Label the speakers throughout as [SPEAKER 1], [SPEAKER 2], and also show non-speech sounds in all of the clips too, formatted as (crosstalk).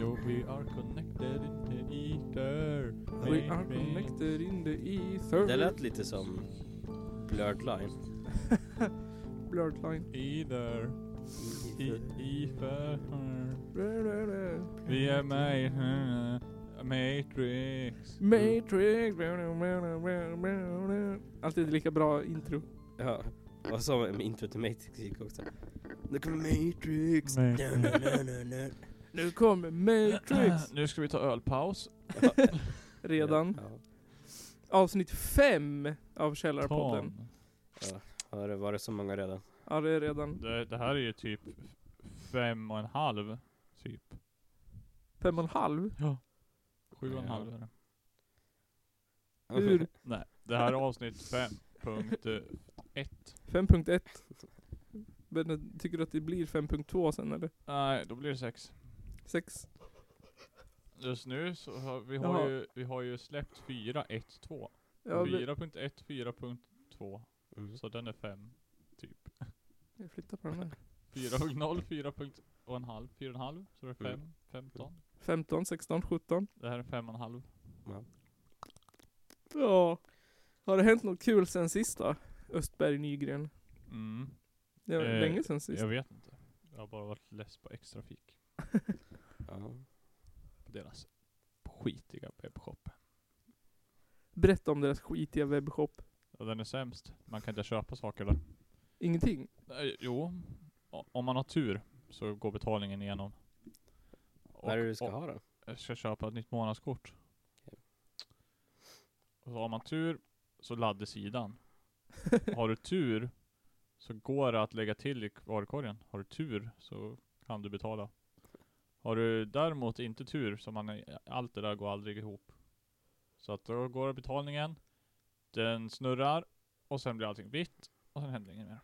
[SPEAKER 1] Jo, we are connected in the ether.
[SPEAKER 2] We are connected in the ether.
[SPEAKER 3] Det lät lite som Blurred Line. (laughs)
[SPEAKER 2] Blurred line.
[SPEAKER 1] Either. Ether. Vi är med i Matrix.
[SPEAKER 2] Matrix. Alltid lika bra intro.
[SPEAKER 3] Ja. Och så med intro till Matrix gick också. Nu kommer Matrix.
[SPEAKER 2] Nu kommer Matrix.
[SPEAKER 1] Nu ska vi ta ölpaus. (laughs)
[SPEAKER 2] Redan.
[SPEAKER 3] Ja.
[SPEAKER 2] Avsnitt fem av Källarpodden.
[SPEAKER 3] Ja. Har det varit så många redan?
[SPEAKER 2] Ja det är redan
[SPEAKER 1] Det, det här är ju typ fem och en halv. Typ.
[SPEAKER 2] fem och en halv.
[SPEAKER 1] Ja. Sju och en
[SPEAKER 3] Ja.
[SPEAKER 1] halv är det.
[SPEAKER 2] Hur? (laughs)
[SPEAKER 1] Nej, det här är avsnitt fem. Punkt eh, ett.
[SPEAKER 2] 5.1. Men tycker du att det blir 5.2 sen eller?
[SPEAKER 1] Nej, då blir det sex.
[SPEAKER 2] 6?
[SPEAKER 1] Just nu så har vi
[SPEAKER 2] Jaha.
[SPEAKER 1] har ju, vi har ju släppt 4.1.2.
[SPEAKER 2] Ja, vi,
[SPEAKER 1] 4.1, 4.2.
[SPEAKER 3] Mm.
[SPEAKER 1] Så den är 5, typ.
[SPEAKER 2] jag flyttar på den här.
[SPEAKER 1] 4.0, 4.5, 4.5. Så det är 5,
[SPEAKER 3] Mm.
[SPEAKER 1] 15.
[SPEAKER 2] 15, 16, 17.
[SPEAKER 1] Det här är 5.5.
[SPEAKER 3] Ja.
[SPEAKER 2] Ja. Har det hänt något kul sen sista? Östberg Nygren.
[SPEAKER 1] Mm.
[SPEAKER 2] Det var
[SPEAKER 1] Eh,
[SPEAKER 2] länge sen sist.
[SPEAKER 1] Jag vet inte. Jag har bara varit less på extrafik. (laughs)
[SPEAKER 3] Ja.
[SPEAKER 1] På deras skitiga webbshop.
[SPEAKER 2] Berätta om deras skitiga webbshop.
[SPEAKER 1] Och den är sämst. Man kan inte köpa saker där.
[SPEAKER 2] Ingenting.
[SPEAKER 1] Nej, Jo, o- om man har tur så går betalningen igenom.
[SPEAKER 3] Vad är det du ska
[SPEAKER 1] och-
[SPEAKER 3] ha då?
[SPEAKER 1] Jag ska köpa ett nytt månadskort. Och så har man tur så laddar sidan. (laughs) Har du tur så går det att lägga till i varukorgen. Har du tur så kan du betala. Har du däremot inte tur så man, allt det där går aldrig ihop. Så att då går betalningen, den snurrar och sen blir allting vitt och sen händer inget mer.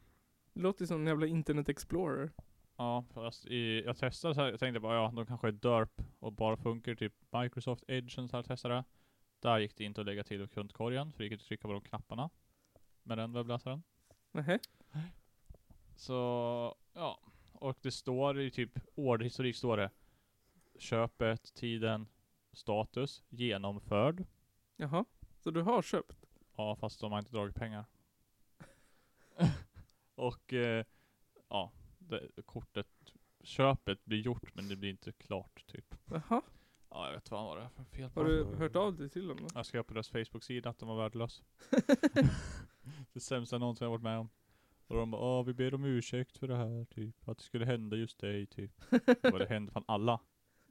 [SPEAKER 2] Det låter som en jävla internet explorer.
[SPEAKER 1] Ja, fast i, jag testade så här, jag tänkte bara ja, de kanske är DERP och bara funkar typ Microsoft Edge och så här testade. Där gick det inte att lägga till kundkorgen, för det gick inte att trycka på de knapparna. Med den webbläsaren.
[SPEAKER 2] Nähä?
[SPEAKER 1] Så, ja. Och det står i typ orderhistorik står det. Köpet, tiden, status, genomförd.
[SPEAKER 2] Jaha. Så du har köpt?
[SPEAKER 1] Ja, fast de har inte dragit pengar. (laughs) (laughs) och, eh, ja. Det, kortet, köpet blir gjort men det blir inte klart typ.
[SPEAKER 2] Jaha.
[SPEAKER 1] Ja, jag vet vad var det för fel på
[SPEAKER 2] Har du hört av dig till dem då?
[SPEAKER 1] Jag skrev på deras Facebook-sida att de var värdelös. (laughs) det sämsta jag någonsin har varit med om. Och de bara, "Åh, vi ber om ursäkt för det här, typ. Att det skulle hända just dig, typ. Och det hände fan alla.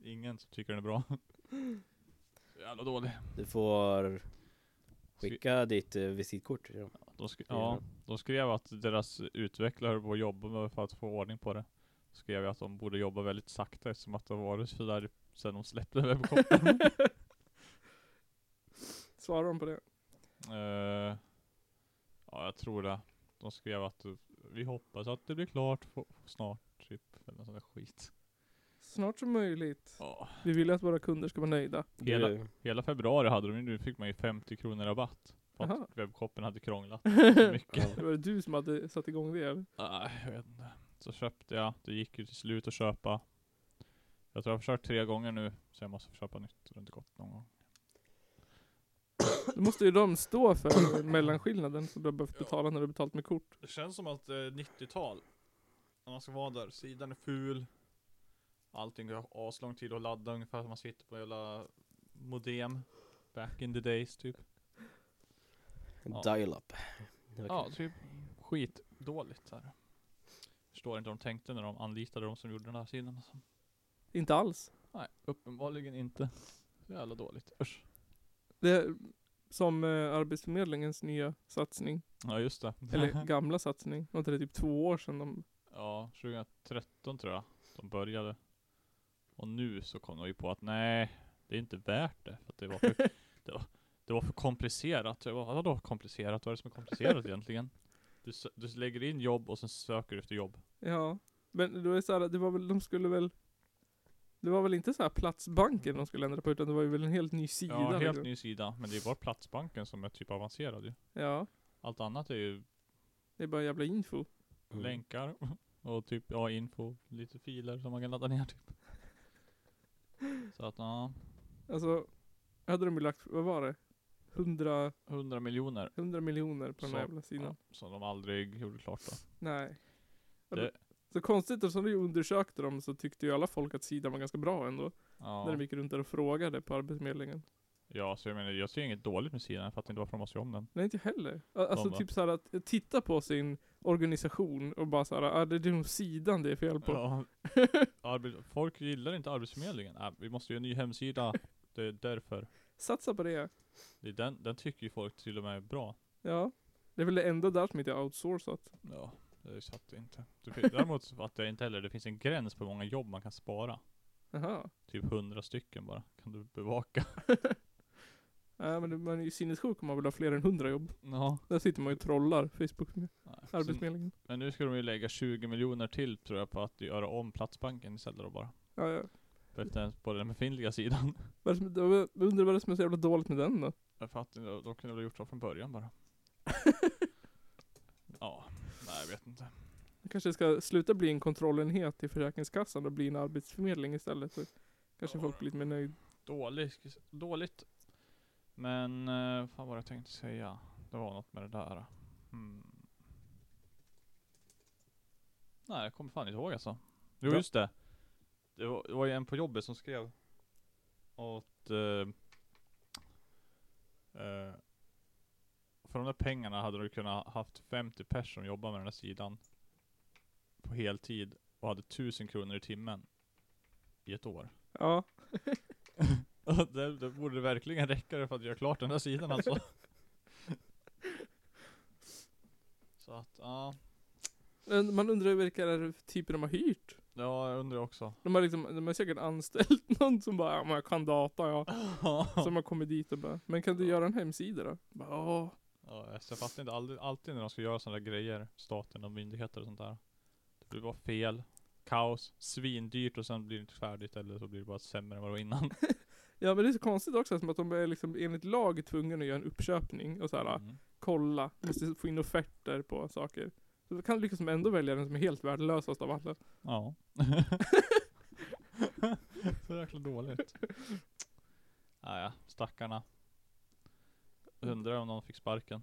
[SPEAKER 1] Ingen som tycker den är bra. (laughs) Så jävla dålig.
[SPEAKER 3] Du får skicka ditt eh, visitkort till dem.
[SPEAKER 1] De, sk- ja, de skrev att deras utvecklare höll på att jobba med för att få ordning på det. Skrev jag att de borde jobba väldigt sakta eftersom att det har varit sådär sen de släppte webbshoppen. (laughs)
[SPEAKER 2] Svarar de på det?
[SPEAKER 1] Eh, ja, jag tror det. De skrev att eh, vi hoppas att det blir klart f- snart, typ. Eller något sånt där skit.
[SPEAKER 2] Snart som möjligt.
[SPEAKER 1] Ja.
[SPEAKER 2] Vi vill att våra kunder ska vara nöjda.
[SPEAKER 1] Hela, hela februari hade de, nu fick man ju 50 kronor rabatt. För
[SPEAKER 2] Jaha.
[SPEAKER 1] att webbshoppen hade krånglat (laughs) så mycket.
[SPEAKER 2] Det var det du som hade satt igång det eller?
[SPEAKER 1] Nej, jag vet inte. Så köpte jag, det gick ju till slut att köpa. Jag tror jag har försökt tre gånger nu, så jag måste köpa nytt. Det har inte gått någon gång.
[SPEAKER 2] Då måste ju de stå för mellanskillnaden som du har behövt
[SPEAKER 1] Ja.
[SPEAKER 2] betala när du har betalt med kort.
[SPEAKER 1] Det känns som att det är 90-tal. När man ska vara där. Sidan är ful. Allting går aslång tid att ladda ungefär som man sitter på en jävla modem. Back in the days typ. Ja.
[SPEAKER 3] dial-up.
[SPEAKER 1] Ja, typ skitdåligt så här. Förstår inte hur de tänkte när de anlitade de som gjorde den här sidan. Alltså.
[SPEAKER 2] Inte alls.
[SPEAKER 1] Nej, uppenbarligen inte. Så jävla dåligt. Usch.
[SPEAKER 2] Det är som eh, Arbetsförmedlingens nya satsning.
[SPEAKER 1] Ja just det.
[SPEAKER 2] Eller (laughs) gamla satsning. Var inte det typ två år sedan de...
[SPEAKER 1] Ja, 2013 tror jag de började. Och nu så kom de ju på att nej, det är inte värt det. För det var för, (laughs) det var, det var för komplicerat. Jag bara, vadå komplicerat? Vad är det som är komplicerat egentligen? Du, du lägger in jobb och sen söker du efter jobb.
[SPEAKER 2] Ja. Men då är så här, det var väl, de skulle väl... Det var väl inte så här Platsbanken de skulle ändra på utan det var ju väl en helt ny sida.
[SPEAKER 1] Ja, helt
[SPEAKER 2] liksom.
[SPEAKER 1] ny sida. Men det är bara Platsbanken som är typ avancerad ju.
[SPEAKER 2] Ja,
[SPEAKER 1] Allt annat är ju
[SPEAKER 2] det är bara jävla info.
[SPEAKER 1] Länkar och typ, ja info, lite filer som man kan ladda ner typ. Så att ja,
[SPEAKER 2] Alltså, hade de ju lagt, vad var det? 100,
[SPEAKER 1] 100 miljoner.
[SPEAKER 2] 100 miljoner på den här
[SPEAKER 1] Så,
[SPEAKER 2] jävla sidan.
[SPEAKER 1] Ja, som de aldrig gjorde klart då.
[SPEAKER 2] Nej.
[SPEAKER 1] Det-
[SPEAKER 2] Så konstigt, och som vi undersökte dem så tyckte ju alla folk att sidan var ganska bra ändå. När
[SPEAKER 1] Ja,
[SPEAKER 2] de gick runt där och frågade på Arbetsförmedlingen.
[SPEAKER 1] Ja så jag menar, jag ser inget dåligt med sidan, jag fattar inte varför de måste göra om den.
[SPEAKER 2] Nej inte heller. Alltså typ såhär att titta på sin organisation och bara såhär, ah, det är nog sidan det är fel på.
[SPEAKER 1] Ja, (laughs) arbe- folk gillar inte Arbetsförmedlingen. Äh, vi måste göra en ny hemsida, det är därför.
[SPEAKER 2] Satsa på det.
[SPEAKER 1] Det är den, den tycker ju folk till och med är bra.
[SPEAKER 2] Ja. Det är väl det enda där som inte är outsourcat.
[SPEAKER 1] Ja, det är satt inte. Det fin- Däremot fattar jag inte heller, det finns en gräns på hur många jobb man kan spara.
[SPEAKER 2] Jaha.
[SPEAKER 1] Typ 100 stycken bara, kan du bevaka. (laughs)
[SPEAKER 2] Nej men det- man är ju sinnessjuk om man vill ha fler än 100 jobb.
[SPEAKER 1] Ja.
[SPEAKER 2] Där sitter man ju och trollar Facebook med
[SPEAKER 1] Nej, så-
[SPEAKER 2] Arbetsförmedlingen.
[SPEAKER 1] Men nu ska de ju lägga 20 miljoner till tror jag på att göra om Platsbanken istället då bara.
[SPEAKER 2] Ja, ja.
[SPEAKER 1] För den, på den befintliga sidan. (laughs)
[SPEAKER 2] Vad är det som, jag undrar vad det är som är så jävla dåligt med den då?
[SPEAKER 1] Jag fattar inte, de kunde väl ha gjort så från början bara. (laughs) Ja, nej jag vet inte.
[SPEAKER 2] Det kanske ska sluta bli en kontrollenhet i Försäkringskassan och bli en arbetsförmedling istället. Så kanske
[SPEAKER 1] Ja.
[SPEAKER 2] folk blir lite mer nöjd.
[SPEAKER 1] Dåligt, dåligt. Men, eh, fan vad jag tänkte säga? Det var något med det där. Hmm. Nej, jag kommer fan inte ihåg alltså. Jo
[SPEAKER 3] Ja.
[SPEAKER 1] just det. Det var, det var ju en på jobbet som skrev att eh, för de där pengarna hade du kunnat haft 50 personer som jobbar med den här sidan på heltid och hade 1000 kronor i timmen i ett år.
[SPEAKER 2] Ja. (laughs)
[SPEAKER 1] Det, det borde verkligen räcka för att göra klart den här sidan alltså. (laughs) Så att, ja.
[SPEAKER 2] Men Man undrar vilka det är typer de har hyrt.
[SPEAKER 1] Ja, jag undrar också.
[SPEAKER 2] De har liksom, de har säkert anställt (laughs) någon som bara, ja men jag kan data ja. (laughs) Som har kommit dit och bara, men kan du göra en hemsida då? Bara, Ja.
[SPEAKER 1] jag fattar inte alltid, alltid när de ska göra sådana där grejer, staten och myndigheter och sånt där. Det blir bara fel, kaos, svindyrt och sen blir det inte färdigt eller så blir det bara sämre än vad det var innan.
[SPEAKER 2] Ja men det är så konstigt också som att de är liksom enligt lag tvungna att göra en uppköpning och såhär,
[SPEAKER 1] Mm.
[SPEAKER 2] kolla, måste få in offerter på saker. Så då kan liksom ändå välja den som är helt värdelösast av alla.
[SPEAKER 1] Ja. (laughs) så jäkla dåligt. Ah, ja, stackarna. Undrar om någon fick sparken.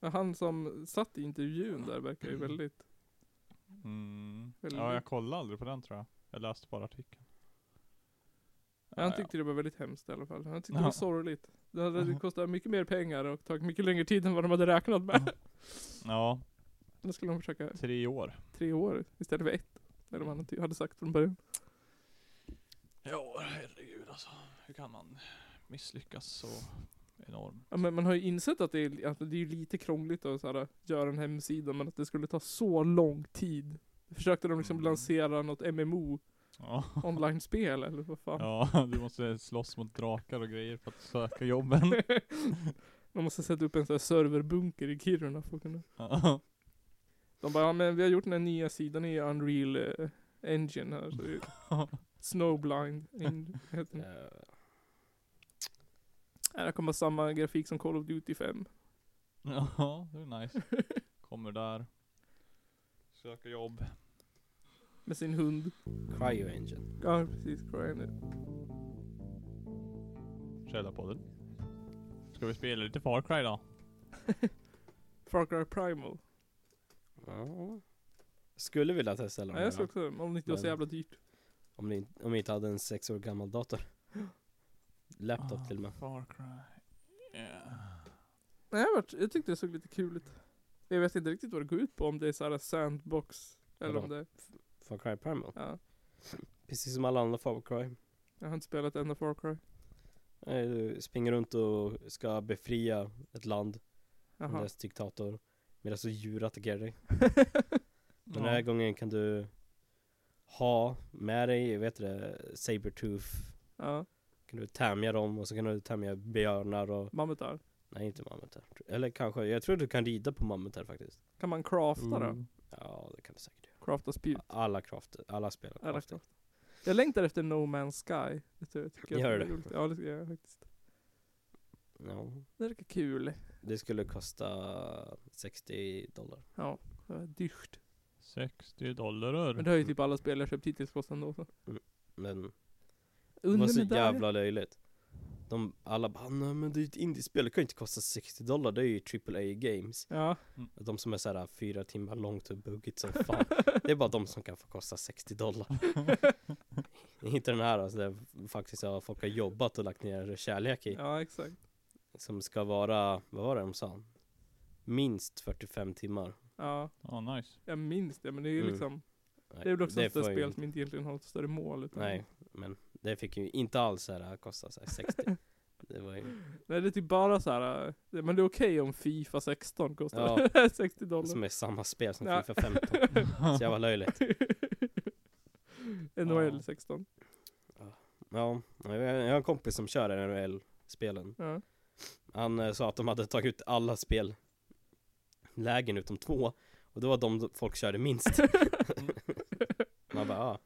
[SPEAKER 2] Han som satt i intervjun där verkar ju väldigt,
[SPEAKER 1] Mm.
[SPEAKER 2] Väldigt-
[SPEAKER 1] Ja, jag kollade aldrig på den tror jag. Jag läste bara artikeln.
[SPEAKER 2] Han tyckte det var väldigt hemskt i alla fall. Han tyckte det
[SPEAKER 1] Ja.
[SPEAKER 2] var sorgligt. Det hade
[SPEAKER 1] Jaha.
[SPEAKER 2] kostat mycket mer pengar och tagit mycket längre tid än vad de hade räknat med.
[SPEAKER 1] Ja,
[SPEAKER 2] Då skulle de försöka
[SPEAKER 1] tre år.
[SPEAKER 2] tre år istället för ett. Eller vad han hade sagt från början.
[SPEAKER 1] Ja, herregud alltså. Hur kan man misslyckas så enormt?
[SPEAKER 2] Ja, men man har ju insett att det är, att det är lite krångligt att så här, göra en hemsida men att det skulle ta så lång tid. Försökte de liksom
[SPEAKER 1] Mm.
[SPEAKER 2] lansera något MMO
[SPEAKER 1] Ja.
[SPEAKER 2] online-spel eller vad fan.
[SPEAKER 1] ja, du måste slåss mot drakar och grejer för att söka jobben. (laughs)
[SPEAKER 2] De måste sätta upp en sån här serverbunker i Kiruna för att kunna.
[SPEAKER 1] Ja.
[SPEAKER 2] De bara, ja men vi har gjort den här nya sidan i Unreal eh, Engine här. Så (laughs) Snowblind. In, heter den. Ja, det kommer samma grafik som Call of Duty 5.
[SPEAKER 1] ja, det är nice. (laughs) Kommer där. Söker jobb.
[SPEAKER 2] Med sin hund.
[SPEAKER 3] Cryo Engine.
[SPEAKER 2] Ja precis, Crynet.
[SPEAKER 1] Källarpodden. Ska vi spela lite Far Cry då? (laughs)
[SPEAKER 2] Far Cry Primal.
[SPEAKER 3] Ja. Skulle vilja testa eller
[SPEAKER 2] Ja, jag ska också, om det inte var så
[SPEAKER 3] Men-
[SPEAKER 2] jävla dyrt.
[SPEAKER 3] om, ni, om ni inte hade en sex år gammal dator. Laptop
[SPEAKER 1] Ah,
[SPEAKER 3] till och med.
[SPEAKER 1] Far Cry. Yeah.
[SPEAKER 2] Nej, jag, vart, jag tyckte det såg lite kul ut. Jag vet inte riktigt vad det går ut på, om det är såhär sandbox. Eller
[SPEAKER 3] Vadå?
[SPEAKER 2] om det
[SPEAKER 3] Far Cry Primal.
[SPEAKER 2] ja.
[SPEAKER 3] Precis som alla andra Far Cry.
[SPEAKER 2] Jag har inte spelat enda Far Cry.
[SPEAKER 3] Nej, Du springer runt och ska befria ett land från
[SPEAKER 2] Jaha.
[SPEAKER 3] dess diktator. Medan så djur attackerar dig. (laughs) Den
[SPEAKER 1] Ja.
[SPEAKER 3] här gången kan du ha med dig, vet du det, Sabertooth.
[SPEAKER 2] ja,
[SPEAKER 3] Kan du tämja dem och så kan du tämja björnar och
[SPEAKER 2] mammutar.
[SPEAKER 3] Nej inte mammutar. Eller kanske, jag tror du kan rida på mammutar faktiskt.
[SPEAKER 2] Kan man crafta då?
[SPEAKER 1] Mm.
[SPEAKER 3] Ja det kan du säkert.
[SPEAKER 2] Crafta spjut?
[SPEAKER 3] Alla crafter, alla spel
[SPEAKER 2] Alla
[SPEAKER 3] crafter.
[SPEAKER 2] craft. Jag längtar efter No Man's Sky. Det tror jag tycker jag
[SPEAKER 3] Gör
[SPEAKER 2] är
[SPEAKER 3] det?
[SPEAKER 2] roligt. Ja, det gör jag faktiskt.
[SPEAKER 3] Ja,
[SPEAKER 2] Det verkar kul.
[SPEAKER 3] det skulle kosta 60 dollar.
[SPEAKER 2] Ja, det var dyrt.
[SPEAKER 1] 60 dollar.
[SPEAKER 2] Men det har ju typ alla spel jag köpt hittills kostat ändå. Så.
[SPEAKER 3] Men det
[SPEAKER 2] Under
[SPEAKER 3] var så jävla löjligt. De alla bara, nej men det är ett indiespel, det kan ju inte kosta 60 dollar, det är ju AAA games.
[SPEAKER 2] Ja.
[SPEAKER 3] De som är såhär fyra timmar långt och buggigt som fan. (laughs) Det är bara de som kan få kosta 60 dollar. (laughs) Inte den här alltså, där faktiskt ja, folk har jobbat och lagt ner kärlek i.
[SPEAKER 2] ja, exakt.
[SPEAKER 3] Som ska vara, vad var det de sa? Minst 45 timmar.
[SPEAKER 2] Ja,
[SPEAKER 1] Ja, nice.
[SPEAKER 2] jag minns det. Men det är ju
[SPEAKER 3] Mm.
[SPEAKER 2] liksom, det är väl också ett spel
[SPEAKER 3] ju-
[SPEAKER 2] som inte egentligen har ett större mål. Utan
[SPEAKER 3] Nej, men det fick ju inte alls så här kosta så här 60. (laughs) Det var ju,
[SPEAKER 2] Nej, det är typ bara så här. äh, men det är okej om Fifa 16 kostar 60 (laughs) dollar.
[SPEAKER 3] som är samma spel som
[SPEAKER 2] Ja.
[SPEAKER 3] Fifa 15. (laughs) Så jävla löjligt.
[SPEAKER 2] NHL
[SPEAKER 1] Ja.
[SPEAKER 2] 16.
[SPEAKER 3] Ja, jag jag har en kompis som kör NHL-spelen.
[SPEAKER 2] Ja.
[SPEAKER 3] Han eh, sa att de hade tagit ut alla spel lägen utom två. Och det var de folk körde minst. Man bara, ja,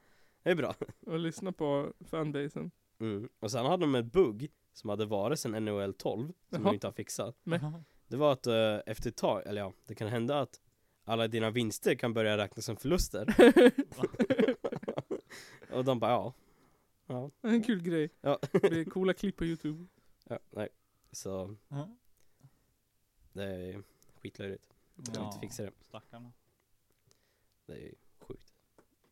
[SPEAKER 3] det är bra. (laughs)
[SPEAKER 2] Och lyssna på fanbasen.
[SPEAKER 3] Mm. Och sen hade de en bugg som hade varit sedan NHL 12, som
[SPEAKER 2] Jaha.
[SPEAKER 3] de inte har fixat.
[SPEAKER 2] Nej.
[SPEAKER 3] Det var att eh, efter ett tag, eller ja, det kan hända att alla dina vinster kan börja räknas som förluster. (laughs) (laughs) och de bara, ja. Ja,
[SPEAKER 2] en kul grej.
[SPEAKER 3] Ja.
[SPEAKER 2] Det blir coola klipp på youtube.
[SPEAKER 3] ja nej. Så det är skitlöjligt. De har inte fixat det.
[SPEAKER 1] Stackarna.
[SPEAKER 3] Det är.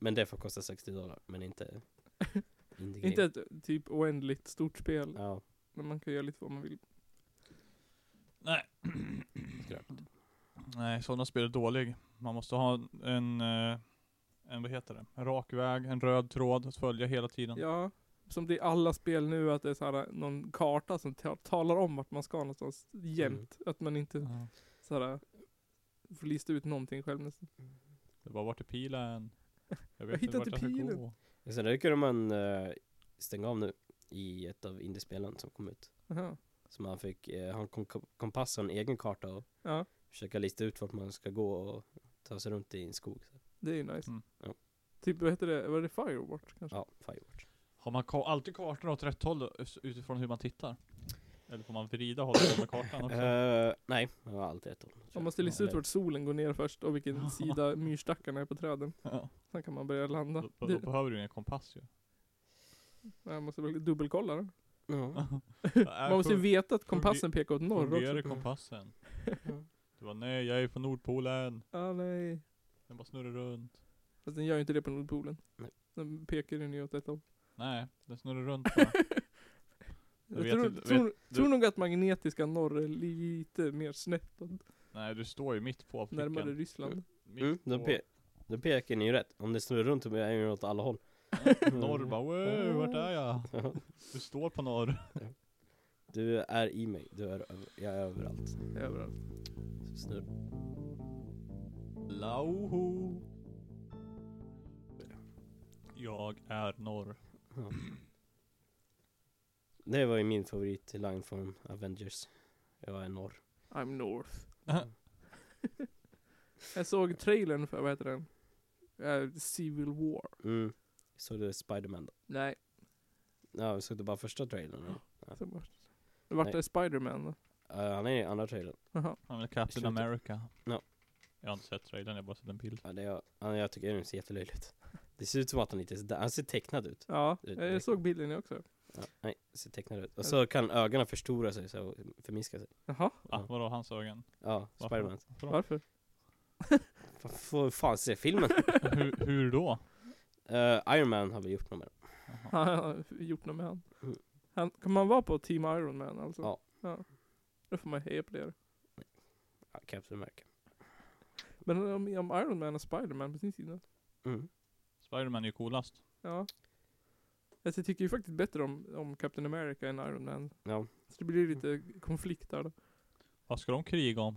[SPEAKER 3] Men det får kosta 60 dollar, men inte (laughs)
[SPEAKER 2] Inte ett typ oändligt stort spel.
[SPEAKER 3] Ja,
[SPEAKER 2] Men man kan göra lite vad man vill.
[SPEAKER 1] Nej.
[SPEAKER 3] skräp.
[SPEAKER 1] Nej, sådana spel är dålig. Man måste ha en, eh, en vad heter det? En rak väg, en röd tråd att följa hela tiden.
[SPEAKER 2] Ja. Som det är alla spel nu att det är så här någon karta som ta- talar om vart man ska någonstans jämt. Att man inte
[SPEAKER 1] Ja.
[SPEAKER 2] så här får lista ut någonting själv nästan.
[SPEAKER 1] Det var vart är pilen? Jag vet inte
[SPEAKER 2] hittar
[SPEAKER 1] vart
[SPEAKER 2] inte
[SPEAKER 1] jag ska
[SPEAKER 2] pilen.
[SPEAKER 1] gå.
[SPEAKER 3] Så det kunde man eh, stänga av nu i ett av indiespelen som kom ut.
[SPEAKER 2] Aha.
[SPEAKER 3] Så man fick eh, ha en kom- kompass och en egen karta och
[SPEAKER 2] Ja,
[SPEAKER 3] försöka lista ut vart man ska gå och ta sig runt i en skog. Så.
[SPEAKER 2] det är ju nice.
[SPEAKER 1] Mm.
[SPEAKER 3] Ja.
[SPEAKER 2] Typ vad heter det? Var det Firewatch kanske?
[SPEAKER 3] Ja, Firewatch.
[SPEAKER 1] Har man ka- alltid kartorna åt rätt håll då, utifrån hur man tittar? Eller får man vrida hållet med kartan också?
[SPEAKER 3] Eh, nej, det var alltid ett håll.
[SPEAKER 2] Man måste lista ut vart solen går ner först och vilken sida myrstackarna är på träden.
[SPEAKER 1] Ja.
[SPEAKER 2] Sen kan man börja landa.
[SPEAKER 1] Då, då,
[SPEAKER 2] Det,
[SPEAKER 1] då behöver du ingen kompass ju.
[SPEAKER 2] jag måste väl dubbelkolla det. (laughs)
[SPEAKER 3] Ja.
[SPEAKER 2] Man måste ju veta att kompassen pekar åt norr
[SPEAKER 1] Fungerar
[SPEAKER 2] också.
[SPEAKER 1] kompassen? Du var nej, jag är på Nordpolen.
[SPEAKER 2] Ah, nej.
[SPEAKER 1] Den bara snurrar runt.
[SPEAKER 2] Fast den gör ju inte det på Nordpolen.
[SPEAKER 3] Nej.
[SPEAKER 2] Den pekar den ju åt ett håll.
[SPEAKER 1] Nej, den snurrar runt bara. (laughs)
[SPEAKER 2] Jag
[SPEAKER 1] vet
[SPEAKER 2] tror,
[SPEAKER 1] inte-
[SPEAKER 2] tror,
[SPEAKER 1] vet-
[SPEAKER 2] tror nog att magnetiska norr är lite mer snett åt
[SPEAKER 1] Nej, du står ju mitt på
[SPEAKER 2] närmare
[SPEAKER 1] pricken.
[SPEAKER 2] Ryssland.
[SPEAKER 1] Mitt
[SPEAKER 3] Mm, då,
[SPEAKER 1] på.
[SPEAKER 3] pe- då pekar ni ju rätt. Om det snurrar runt så är det åt alla håll.
[SPEAKER 1] Norr bara wow, vart är jag? (laughs)
[SPEAKER 3] Ja.
[SPEAKER 1] Du står på norr.
[SPEAKER 3] Du är i mig, du är jag är överallt.
[SPEAKER 2] Överallt.
[SPEAKER 3] Snurr.
[SPEAKER 1] Lauho. Jag är norr.
[SPEAKER 3] Det var ju min favoritline från Avengers. Jag är norr.
[SPEAKER 2] I'm North. (laughs) Jag såg trailern för, vad heter den? Eh, Civil War.
[SPEAKER 3] Mm. Såg du Spiderman då?
[SPEAKER 2] Nej.
[SPEAKER 3] Ja, vi såg det bara första trailern. Ja.
[SPEAKER 2] Så vart, vart det Spiderman då?
[SPEAKER 3] Uh, han är i andra trailern.
[SPEAKER 2] Jaha.
[SPEAKER 1] Han är Captain. America.
[SPEAKER 3] Ja.
[SPEAKER 1] Jag har inte sett trailern, jag har bara sett en bild.
[SPEAKER 3] Ja, det är, han, jag tycker det ser jättelöjligt. Det ser ut som att han inte är där. Han ser tecknad ut.
[SPEAKER 2] Ja,
[SPEAKER 3] Det-
[SPEAKER 2] jag såg bilden jag också.
[SPEAKER 3] Ja, nej, ser tecknad ut. Och så kan ögonen förstora sig så och förminska sig.
[SPEAKER 2] Jaha,
[SPEAKER 1] Ah, vadå, hans ögon?
[SPEAKER 3] Ja,
[SPEAKER 1] Varför?
[SPEAKER 3] Spiderman.
[SPEAKER 1] Varför? (laughs)
[SPEAKER 3] Fan, Får fan se filmen. (laughs)
[SPEAKER 1] hur, hur då?
[SPEAKER 3] Uh, Iron Man har vi gjort något med.
[SPEAKER 2] Han har gjort något med han.
[SPEAKER 3] Mm.
[SPEAKER 2] han. Kan man vara på Team Iron Man alltså?
[SPEAKER 3] Ja.
[SPEAKER 2] ja. Då får man heja på det.
[SPEAKER 3] Ja, Captain America.
[SPEAKER 2] Men om, om Iron Man och Spiderman på sin sida?
[SPEAKER 3] Mm.
[SPEAKER 1] Spiderman är ju coolast.
[SPEAKER 2] Ja. Alltså, jag tycker ju faktiskt bättre om, om Captain America än Iron Man.
[SPEAKER 3] Ja.
[SPEAKER 2] Så det blir lite konflikt där då.
[SPEAKER 1] Vad ska de kriga om?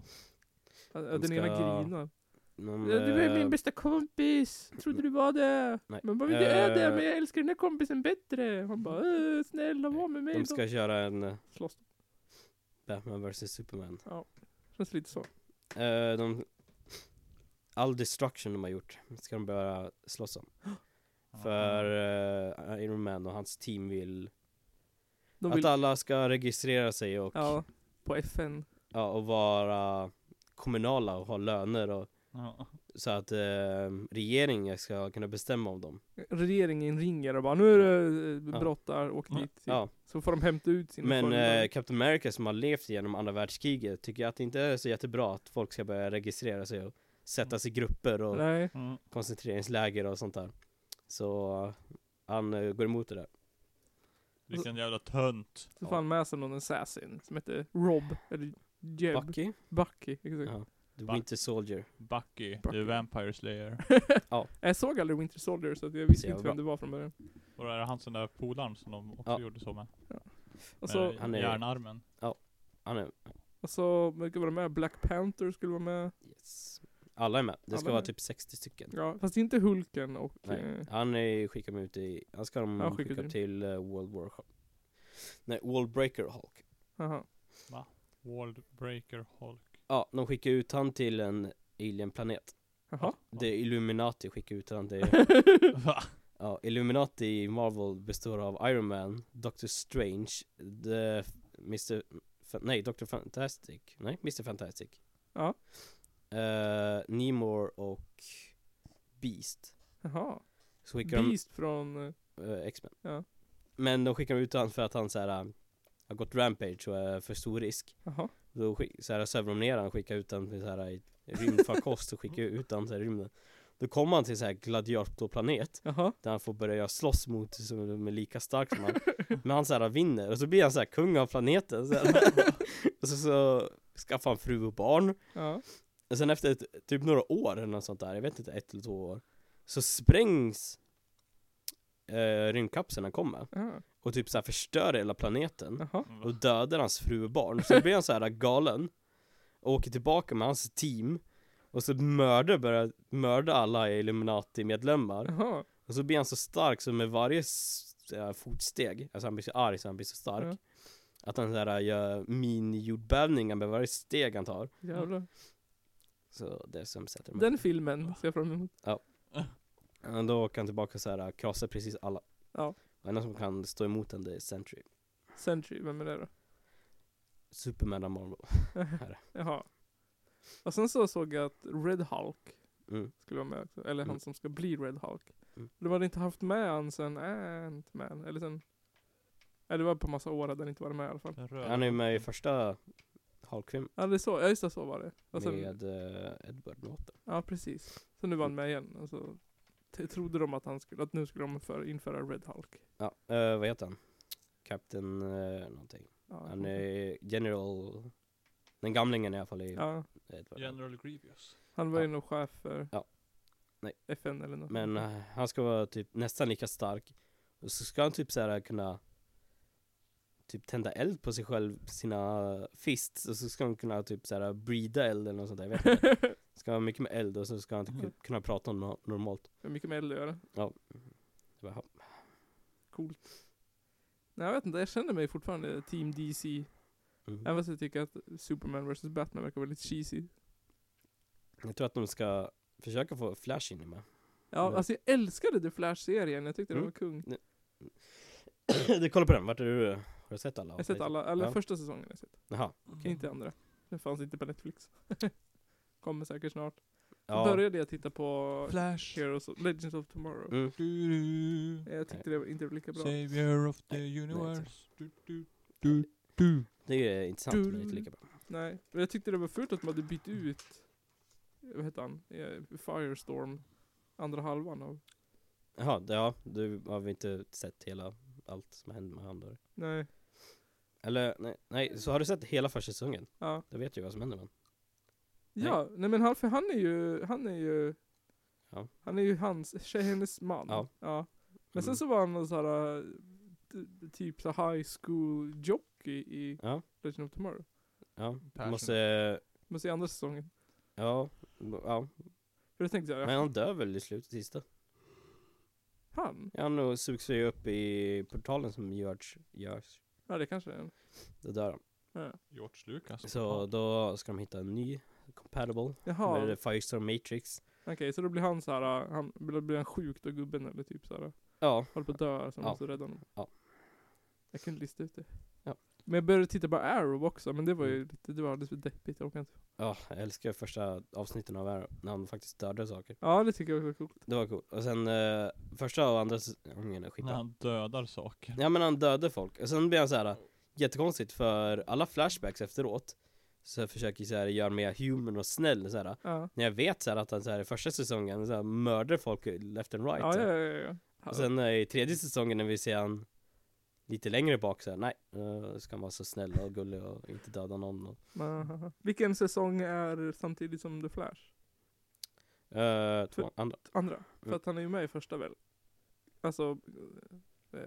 [SPEAKER 2] Att,
[SPEAKER 3] De
[SPEAKER 2] att den ena grinar. Ja, du är
[SPEAKER 3] eh,
[SPEAKER 2] min bästa kompis! Trodde du var det?
[SPEAKER 3] Nej.
[SPEAKER 2] Men vill du är det?
[SPEAKER 3] Eh.
[SPEAKER 2] Men jag älskar den här kompisen bättre! Han bara äh, snälla var med mig
[SPEAKER 3] De
[SPEAKER 2] då.
[SPEAKER 3] ska köra en uh,
[SPEAKER 2] Slåss.
[SPEAKER 3] Batman vs Superman.
[SPEAKER 2] Känns lite så.
[SPEAKER 3] Eh, de, all destruction de har gjort ska de börja slåss om. (gasps) För eh, Iron Man och hans team vill,
[SPEAKER 2] De
[SPEAKER 3] att
[SPEAKER 2] vill,
[SPEAKER 3] alla ska registrera sig och, ja.
[SPEAKER 2] ja, på FN.
[SPEAKER 3] och vara kommunala och ha löner och
[SPEAKER 1] Ja.
[SPEAKER 3] så att eh, regeringen ska kunna bestämma om dem.
[SPEAKER 2] Regeringen ringer och bara nu är det eh,
[SPEAKER 3] Ja.
[SPEAKER 2] brott där, åk
[SPEAKER 1] Ja.
[SPEAKER 2] dit.
[SPEAKER 3] Ja.
[SPEAKER 2] Så får de hämta ut sina
[SPEAKER 3] Men
[SPEAKER 2] följare.
[SPEAKER 3] eh, Captain America som har levt genom andra världskriget tycker att det inte är så jättebra att folk ska börja registrera sig och sättas i grupper och
[SPEAKER 2] Nej,
[SPEAKER 1] Mm.
[SPEAKER 3] koncentreringsläger och sånt där. Så han eh, går emot det där.
[SPEAKER 1] Vilken jävla tönt.
[SPEAKER 2] så
[SPEAKER 3] Ja.
[SPEAKER 2] får han med sig någon assassin som heter Rob, eller Jeb,
[SPEAKER 3] Bucky,
[SPEAKER 2] Bucky, exakt.
[SPEAKER 3] ja. The
[SPEAKER 1] Buck.
[SPEAKER 3] Winter Soldier.
[SPEAKER 1] Bucky,
[SPEAKER 2] Bucky.
[SPEAKER 1] the Vampire Slayer. (laughs)
[SPEAKER 2] Jag såg aldrig Winter Soldier så att jag visste
[SPEAKER 3] Så
[SPEAKER 2] inte vem
[SPEAKER 3] bra.
[SPEAKER 2] det var från början.
[SPEAKER 1] Och är det han den där polaren som de också
[SPEAKER 3] Ja.
[SPEAKER 1] gjorde så med.
[SPEAKER 2] Och så,
[SPEAKER 1] med
[SPEAKER 3] Han är-
[SPEAKER 1] järnarmen.
[SPEAKER 3] Han är,
[SPEAKER 2] och så vilka var det med? Black Panther skulle vara med.
[SPEAKER 3] yes. Alla är med. Det ska
[SPEAKER 2] Alla
[SPEAKER 3] vara
[SPEAKER 2] med.
[SPEAKER 3] typ 60 stycken.
[SPEAKER 2] Ja, fast inte Hulken och...
[SPEAKER 3] Nej,
[SPEAKER 2] Eh,
[SPEAKER 3] han är skickar med ut i, han ska de
[SPEAKER 2] Han skickar
[SPEAKER 3] skicka
[SPEAKER 2] till-
[SPEAKER 3] till eh, World War Nej, World Breaker Hulk.
[SPEAKER 2] aha.
[SPEAKER 1] World Breaker Hulk.
[SPEAKER 3] Ja, de skickar ut han till en alienplanet.
[SPEAKER 2] Jaha.
[SPEAKER 3] Det är Illuminati skickar ut han till (laughs)
[SPEAKER 1] Va?
[SPEAKER 3] Ja, Illuminati i Marvel består av Iron Man, Doctor Strange, The Mr... Fa- nej, Doctor Fantastic, nej, Mr Fantastic
[SPEAKER 2] Ja.
[SPEAKER 3] Uh, Namor och Beast
[SPEAKER 2] Jaha.
[SPEAKER 3] Så skickar
[SPEAKER 2] Beast från...
[SPEAKER 3] de, uh, X-Men
[SPEAKER 2] Ja.
[SPEAKER 3] Men de skickar ut han för att han så här, uh, har gått rampage och är för stor risk
[SPEAKER 2] Jaha.
[SPEAKER 3] Då så här, söver de ner han och skickar ut han till så här, i rymdfarkost och skickar ut han till rymden Då kommer han till så här gladiatorplanet
[SPEAKER 2] Jaha.
[SPEAKER 3] Där han får börja slåss mot som är lika stark som han Men han såhär vinner och så blir han såhär kung av planeten så. (laughs) Och så, så skaffar han fru och barn
[SPEAKER 2] Ja.
[SPEAKER 3] Och sen efter ett, typ några år eller något sånt där, jag vet inte, ett eller två år Så sprängs eh, rymdkapseln han kommer
[SPEAKER 2] Ja.
[SPEAKER 3] Och typ såhär förstör hela planeten
[SPEAKER 2] Jaha.
[SPEAKER 3] Och dödar hans fru och barn Så blir han såhär galen Och åker tillbaka med hans team Och så mördar, börjar mörda alla Illuminati-medlemmar
[SPEAKER 2] Jaha.
[SPEAKER 3] och så blir han så stark så med varje äh, fotsteg, alltså han blir så arg så han blir så stark
[SPEAKER 2] Ja.
[SPEAKER 3] Att han såhär gör mini-jordbävningar med varje steg han tar
[SPEAKER 2] Jävlar.
[SPEAKER 3] Så det är som sätter mig
[SPEAKER 2] Den filmen ser jag fram emot.
[SPEAKER 3] Och Då åker han tillbaka så här krossar precis alla
[SPEAKER 2] Ja.
[SPEAKER 3] Och enda som kan stå emot den det är Sentry
[SPEAKER 2] Sentry, vem är det då?
[SPEAKER 3] Superman av Marvel (laughs)
[SPEAKER 2] Jaha. Och sen så såg jag att Red Hulk
[SPEAKER 3] mm.
[SPEAKER 2] skulle vara med också. Eller han
[SPEAKER 3] Mm.
[SPEAKER 2] som ska bli Red Hulk.
[SPEAKER 3] Mm.
[SPEAKER 2] De hade inte haft med han sen Ant-Man. Eller sen... Nej det var på massa år hade han inte varit med i alla fall.
[SPEAKER 3] Han är ju med i första Hulk-film
[SPEAKER 2] Ja det är så, ja just det, så var det. Och sen,
[SPEAKER 3] Med uh, Edward Norton
[SPEAKER 2] ja precis. Så nu var han med igen. Och så t- trodde de att han skulle, att nu skulle de för, införa Red Hulk.
[SPEAKER 3] Ja, eh, vad heter han? Captain uh, någonting
[SPEAKER 2] Ja,
[SPEAKER 3] Han är General Den gamlingen i alla fall är
[SPEAKER 2] ja,
[SPEAKER 3] Edward
[SPEAKER 1] General Grievous.
[SPEAKER 2] han var ju
[SPEAKER 3] Ja.
[SPEAKER 2] nog chef för
[SPEAKER 3] Ja. Nej.
[SPEAKER 2] FN eller något.
[SPEAKER 3] Men eh, han ska vara typ nästan lika stark Och så ska han typ såhär kunna Typ tända eld på sig själv, sina fists Och så ska han kunna typ såhär breeda eld eller något sånt där, jag vet inte (laughs) Ska ha mycket med eld och så ska han typ
[SPEAKER 2] Mhm.
[SPEAKER 3] kunna prata no- normalt
[SPEAKER 2] Det mycket med eld att göra.
[SPEAKER 3] Det bara, ja.
[SPEAKER 2] Coolt. Nej jag vet inte, jag känner mig fortfarande Team DC.
[SPEAKER 3] Mm.
[SPEAKER 2] Även fast jag tycker att Superman vs Batman verkar väldigt cheesy.
[SPEAKER 3] Jag tror att de ska försöka få Flash in i med
[SPEAKER 2] Ja,
[SPEAKER 3] Mm.
[SPEAKER 2] alltså jag älskade The Flash-serien. Jag tyckte den
[SPEAKER 3] Mm.
[SPEAKER 2] var kung. (clears throat)
[SPEAKER 3] Du kollar på den, vart är du? Har du sett alla?
[SPEAKER 2] Jag har sett alla, eller
[SPEAKER 3] Ja.
[SPEAKER 2] första säsongen har jag sett.
[SPEAKER 3] Jaha,
[SPEAKER 2] Inte andra. Den fanns inte på Netflix. (laughs) Kommer säkert snart.
[SPEAKER 3] Ja
[SPEAKER 2] började jag titta på
[SPEAKER 1] Flash.
[SPEAKER 2] Heroes of, Legends of Tomorrow.
[SPEAKER 3] mm.
[SPEAKER 1] Du-du.
[SPEAKER 2] Jag tyckte det var inte var lika bra.
[SPEAKER 1] Savior of the
[SPEAKER 3] Nej,
[SPEAKER 1] universe. Du, du, du, du.
[SPEAKER 3] Det är intressant men inte lika bra
[SPEAKER 2] Nej, men jag tyckte det var fult att de hade bytt ut, vad heter han, Eh, Firestorm, andra halvan av,
[SPEAKER 3] Jaha, ja, du har vi inte sett hela allt som hände med han då?
[SPEAKER 2] nej,
[SPEAKER 3] Eller nej, nej, så har du sett hela första säsongen?
[SPEAKER 2] ja.
[SPEAKER 3] Då vet du vad som händer Nej.
[SPEAKER 2] Ja, nej men han, för han är ju, han är ju,
[SPEAKER 3] Ja.
[SPEAKER 2] han är ju hans, tjej, hennes man.
[SPEAKER 3] Ja.
[SPEAKER 2] Men sen
[SPEAKER 3] Mm.
[SPEAKER 2] så var han någon sån här, t- typ så high school jockey i
[SPEAKER 3] Ja,
[SPEAKER 2] Legend of Tomorrow.
[SPEAKER 3] ja,
[SPEAKER 1] Passion.
[SPEAKER 3] måste,
[SPEAKER 2] Men se andra säsongen.
[SPEAKER 3] ja, ja
[SPEAKER 2] För jag tänkte såhär,
[SPEAKER 3] Men han dör väl i slutet, sista?
[SPEAKER 2] han?
[SPEAKER 3] Ja, han sugs sig upp i portalen som görs, görs
[SPEAKER 2] Ja det kanske är en.
[SPEAKER 3] Då dör han
[SPEAKER 2] Ja.
[SPEAKER 1] George Lucas.
[SPEAKER 3] Så då ska de hitta en ny compatible
[SPEAKER 2] Jaha,
[SPEAKER 3] med Firestorm Matrix
[SPEAKER 2] Okej, så då blir han så här, han, då blir han sjuk då gubben eller typ så här,
[SPEAKER 3] Ja,
[SPEAKER 2] håller på att dö så
[SPEAKER 3] Ja.
[SPEAKER 2] måste rädda honom.
[SPEAKER 3] Ja.
[SPEAKER 2] Jag kunde lista ut det. Men jag började titta på Arrow också, men det var ju lite, det var alldeles för deppigt, jag orkar inte.
[SPEAKER 3] ja, jag älskar första avsnitten av Arrow, när han faktiskt dödade saker.
[SPEAKER 2] Ja, det tycker jag var coolt.
[SPEAKER 3] Det var coolt. Och sen eh, första och andra säsongen är skitbra.
[SPEAKER 1] När han dödar saker.
[SPEAKER 3] Ja men han dödade folk, och sen blir han så här jättekonstigt för alla flashbacks efteråt Så försöker så här göra mer human och snäll så här.
[SPEAKER 2] Ja.
[SPEAKER 3] När jag vet så här att han så här, i första säsongen så här, mördar folk left and right
[SPEAKER 2] Ja, ja, ja, ja.
[SPEAKER 3] Och sen eh, i tredje säsongen när vi ser han Lite längre bak så här, nej, nu ska han vara så snäll och gullig och inte döda någon och,
[SPEAKER 2] Aha. Vilken säsong är samtidigt som The Flash?
[SPEAKER 3] eh, två andra
[SPEAKER 2] Andra? För
[SPEAKER 3] Mm.
[SPEAKER 2] att han är ju med i första väl? Alltså, eh,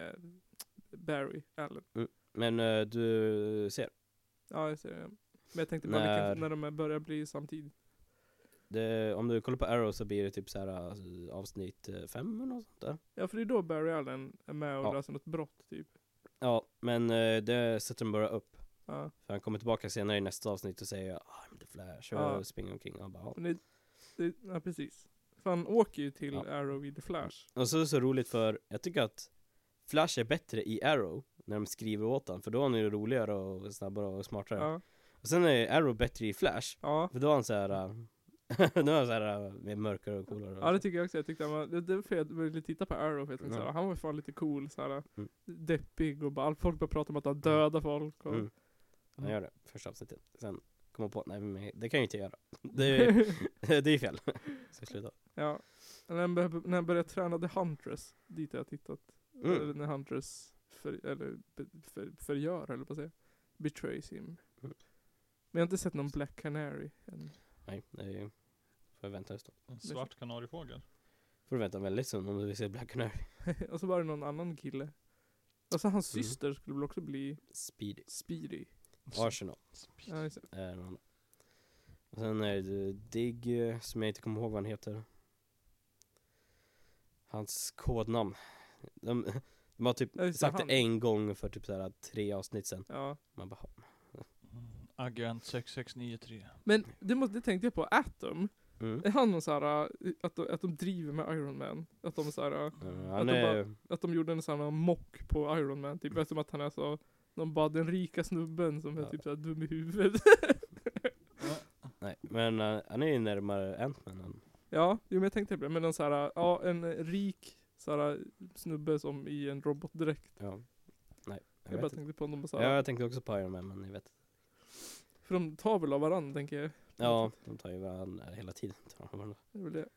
[SPEAKER 2] eh, Barry Allen.
[SPEAKER 3] Men eh, du ser,
[SPEAKER 2] Ja, jag ser det. Men jag tänkte bara
[SPEAKER 3] När-
[SPEAKER 2] vilken, när de börjar bli samtidigt.
[SPEAKER 3] Det, om du kollar på Arrow så blir det typ så här alltså, avsnitt eh, fem eller något sånt där
[SPEAKER 2] Ja, för det är då Barry Allen är med och
[SPEAKER 3] Ja.
[SPEAKER 2] löser något brott typ.
[SPEAKER 3] Ja, men eh, det sätter de bara upp
[SPEAKER 2] Ja.
[SPEAKER 3] För han kommer tillbaka senare i nästa avsnitt och säger I'm the Flash och
[SPEAKER 2] Ja.
[SPEAKER 3] springer omkring och bara, ja.
[SPEAKER 2] Det, det, ja, precis. För han åker ju till
[SPEAKER 3] Ja.
[SPEAKER 2] Arrow i The Flash.
[SPEAKER 3] Och så är det så roligt för jag tycker att Flash är bättre i Arrow när de skriver åt honom för då är han ju roligare och snabbare och smartare
[SPEAKER 2] Ja.
[SPEAKER 3] Och sen är Arrow bättre i Flash
[SPEAKER 2] Ja.
[SPEAKER 3] för då är han såhär äh, (laughs) Då är han såhär äh, mer mörkare och coolare
[SPEAKER 2] Ja det tycker jag också, jag tyckte han var, det, det var för jag ville titta på Arrow för jag tänkte
[SPEAKER 3] Ja.
[SPEAKER 2] såhär, han var fan lite cool såhär,
[SPEAKER 3] Mm.
[SPEAKER 2] deppig och bara, folk började prata om att han dödar folk och
[SPEAKER 3] mm. Han gör det, första avsnittet Sen kommer jag på, nej men det kan jag inte göra (laughs) Det är, (laughs) det är fel Så jag slutar
[SPEAKER 2] Ja. När han, började träna The Huntress, dit har jag tittat.
[SPEAKER 3] Mm.
[SPEAKER 2] Eller när Huntress för, eller, för, förgör, eller på att säga. Betrays him.
[SPEAKER 3] Mm.
[SPEAKER 2] Men jag har inte sett någon Black Canary än.
[SPEAKER 3] Nej, det är ju Får jag vänta en stund
[SPEAKER 1] En svart kanariefågel.
[SPEAKER 3] Får du vänta väldigt stund om du vill se Black Canary (laughs) (laughs)
[SPEAKER 2] och så var det någon annan kille. Alltså hans
[SPEAKER 3] Mm.
[SPEAKER 2] syster skulle väl också bli
[SPEAKER 3] Speedy
[SPEAKER 2] Speedy.
[SPEAKER 3] Arsenal
[SPEAKER 2] Ja, just det.
[SPEAKER 3] är en annan. Och sen är det Dig, eh, som jag inte kommer ihåg vad han heter. Hans kodnamn. De, (laughs) de har typ
[SPEAKER 2] Ja, just det,
[SPEAKER 3] sagt
[SPEAKER 2] han.
[SPEAKER 3] det en gång för typ såhär tre avsnitt sen.
[SPEAKER 2] Ja.
[SPEAKER 3] Man bara,
[SPEAKER 1] Mm. Agent 6693.
[SPEAKER 2] Men det, måste, det tänkte jag på, Atom.
[SPEAKER 3] Mm.
[SPEAKER 2] Är han någon såhär, äh, att de, att de driver med Iron Man? Att de såhär,
[SPEAKER 3] Ja,
[SPEAKER 2] Att
[SPEAKER 3] han
[SPEAKER 2] de
[SPEAKER 3] är,
[SPEAKER 2] att de gjorde en sån här mock på Iron Man, typ eftersom att han är så de bara den rika snubben som är
[SPEAKER 3] Ja.
[SPEAKER 2] typ såhär dum i huvudet. (laughs)
[SPEAKER 3] nej, men eh, han är ju närmare Ant-Man än-
[SPEAKER 2] ja, jo men jag tänkte på det, men en sån här, ja en rik såhär snubbe som i en robotdräkt.
[SPEAKER 3] Ja. Nej, jag,
[SPEAKER 2] Jag, bara tänkte på dem och
[SPEAKER 3] Ja,
[SPEAKER 2] såhär,
[SPEAKER 3] jag tänkte också på Iron Man men jag vet
[SPEAKER 2] för de tar väl av varandra tänker jag.
[SPEAKER 3] Ja, de tar ju varandra hela tiden.
[SPEAKER 2] Det är väl det.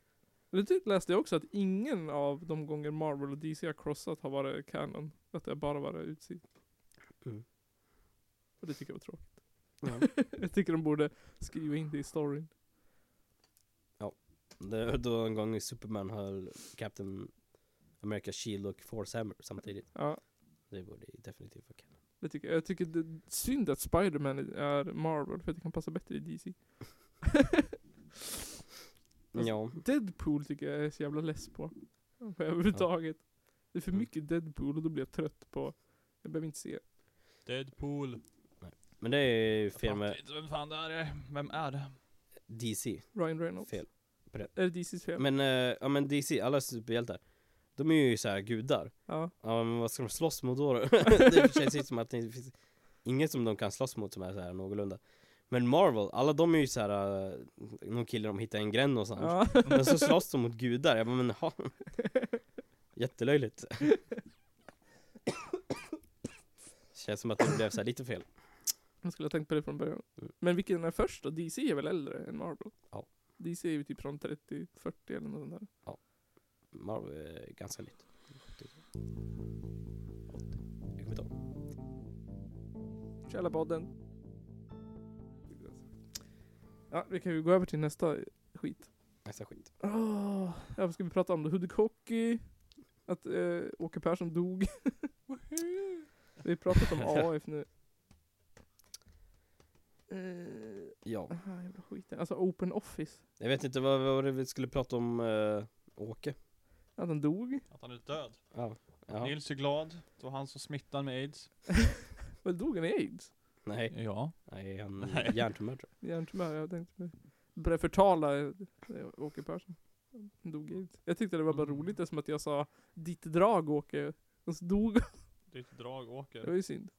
[SPEAKER 2] Det typ läste jag också att ingen av de gånger Marvel och DC har crossat har varit canon. Att det har bara varit utsid.
[SPEAKER 3] Mm.
[SPEAKER 2] Och det tycker jag var tråkigt.
[SPEAKER 3] Ja. (laughs)
[SPEAKER 2] jag tycker de borde skriva in det i storyn.
[SPEAKER 3] Det var då en gång Superman höll Captain America Shield och Force Hammer samtidigt.
[SPEAKER 2] Ja,
[SPEAKER 3] Det borde ju definitivt vara canon.
[SPEAKER 2] Det tycker jag. Jag tycker det är synd att Spider-Man är Marvel, för att det kan passa bättre i DC. (laughs) Alltså,
[SPEAKER 3] Ja,
[SPEAKER 2] Deadpool tycker jag är så jävla less på. Överhuvudtaget. Det är för
[SPEAKER 3] Mm.
[SPEAKER 2] mycket Deadpool och då blir jag trött på, jag behöver inte se.
[SPEAKER 1] Deadpool.
[SPEAKER 3] men det är ju
[SPEAKER 1] Jag
[SPEAKER 3] fel med
[SPEAKER 1] vem fan det är. Vem är det?
[SPEAKER 3] DC.
[SPEAKER 2] Ryan Reynolds.
[SPEAKER 3] Fel.
[SPEAKER 2] Är det DC's fel?
[SPEAKER 3] Men, eh, ja men DC, alla superhjältar. De är ju så här gudar.
[SPEAKER 2] ja.
[SPEAKER 3] Ja men vad ska de slåss mot då? då? (laughs) det känns inte som att det finns inget som de kan slåss mot som är så här någorlunda. Men Marvel, alla de är ju så här uh, någon kille de hittar en gränd någonstans.
[SPEAKER 2] ja.
[SPEAKER 3] Men så slåss de mot gudar, jag bara men ha. Jättelöjligt. Känns som att det blev så lite fel.
[SPEAKER 2] Jag skulle ha tänkt på det från början.
[SPEAKER 3] Mm.
[SPEAKER 2] Men vilken är först då? DC är väl äldre än Marvel?
[SPEAKER 3] Ja.
[SPEAKER 2] DC är ju typ från 30-40 eller något sånt där.
[SPEAKER 3] Marvel är ganska nytt. 80. Jag kommer inte ihåg.
[SPEAKER 2] Källarpodden. Ja, vi kan ju gå över till nästa skit.
[SPEAKER 3] Nästa skit.
[SPEAKER 2] Oh, ja, vad ska vi prata om då? Hudik Hockey. Att eh, Åke Persson dog. (laughs) vi har pratat om (laughs) AF nu. Eh,
[SPEAKER 3] Ja.
[SPEAKER 2] aha, jävla skiten. Alltså Open Office.
[SPEAKER 3] Jag vet inte vad, vad det vi skulle prata om uh, Åke?
[SPEAKER 2] Att han dog.
[SPEAKER 1] Att han är död.
[SPEAKER 3] Ja. Jaha.
[SPEAKER 1] Nils är glad. Det var han som smittade med aids. (laughs)
[SPEAKER 2] Väl dog han i aids?
[SPEAKER 3] Nej,
[SPEAKER 1] Ja.
[SPEAKER 3] nej han (laughs)
[SPEAKER 1] Nej.
[SPEAKER 3] hjärntumör tror
[SPEAKER 2] Hjärntumör, jag tänkte på började förtala eh, Åke Persson. Han dog inte. Jag tyckte det var bara
[SPEAKER 1] Mm.
[SPEAKER 2] roligt eftersom att jag sa ditt drag Åke. Och så dog han.
[SPEAKER 1] Ditt drag
[SPEAKER 2] Det var ju synd.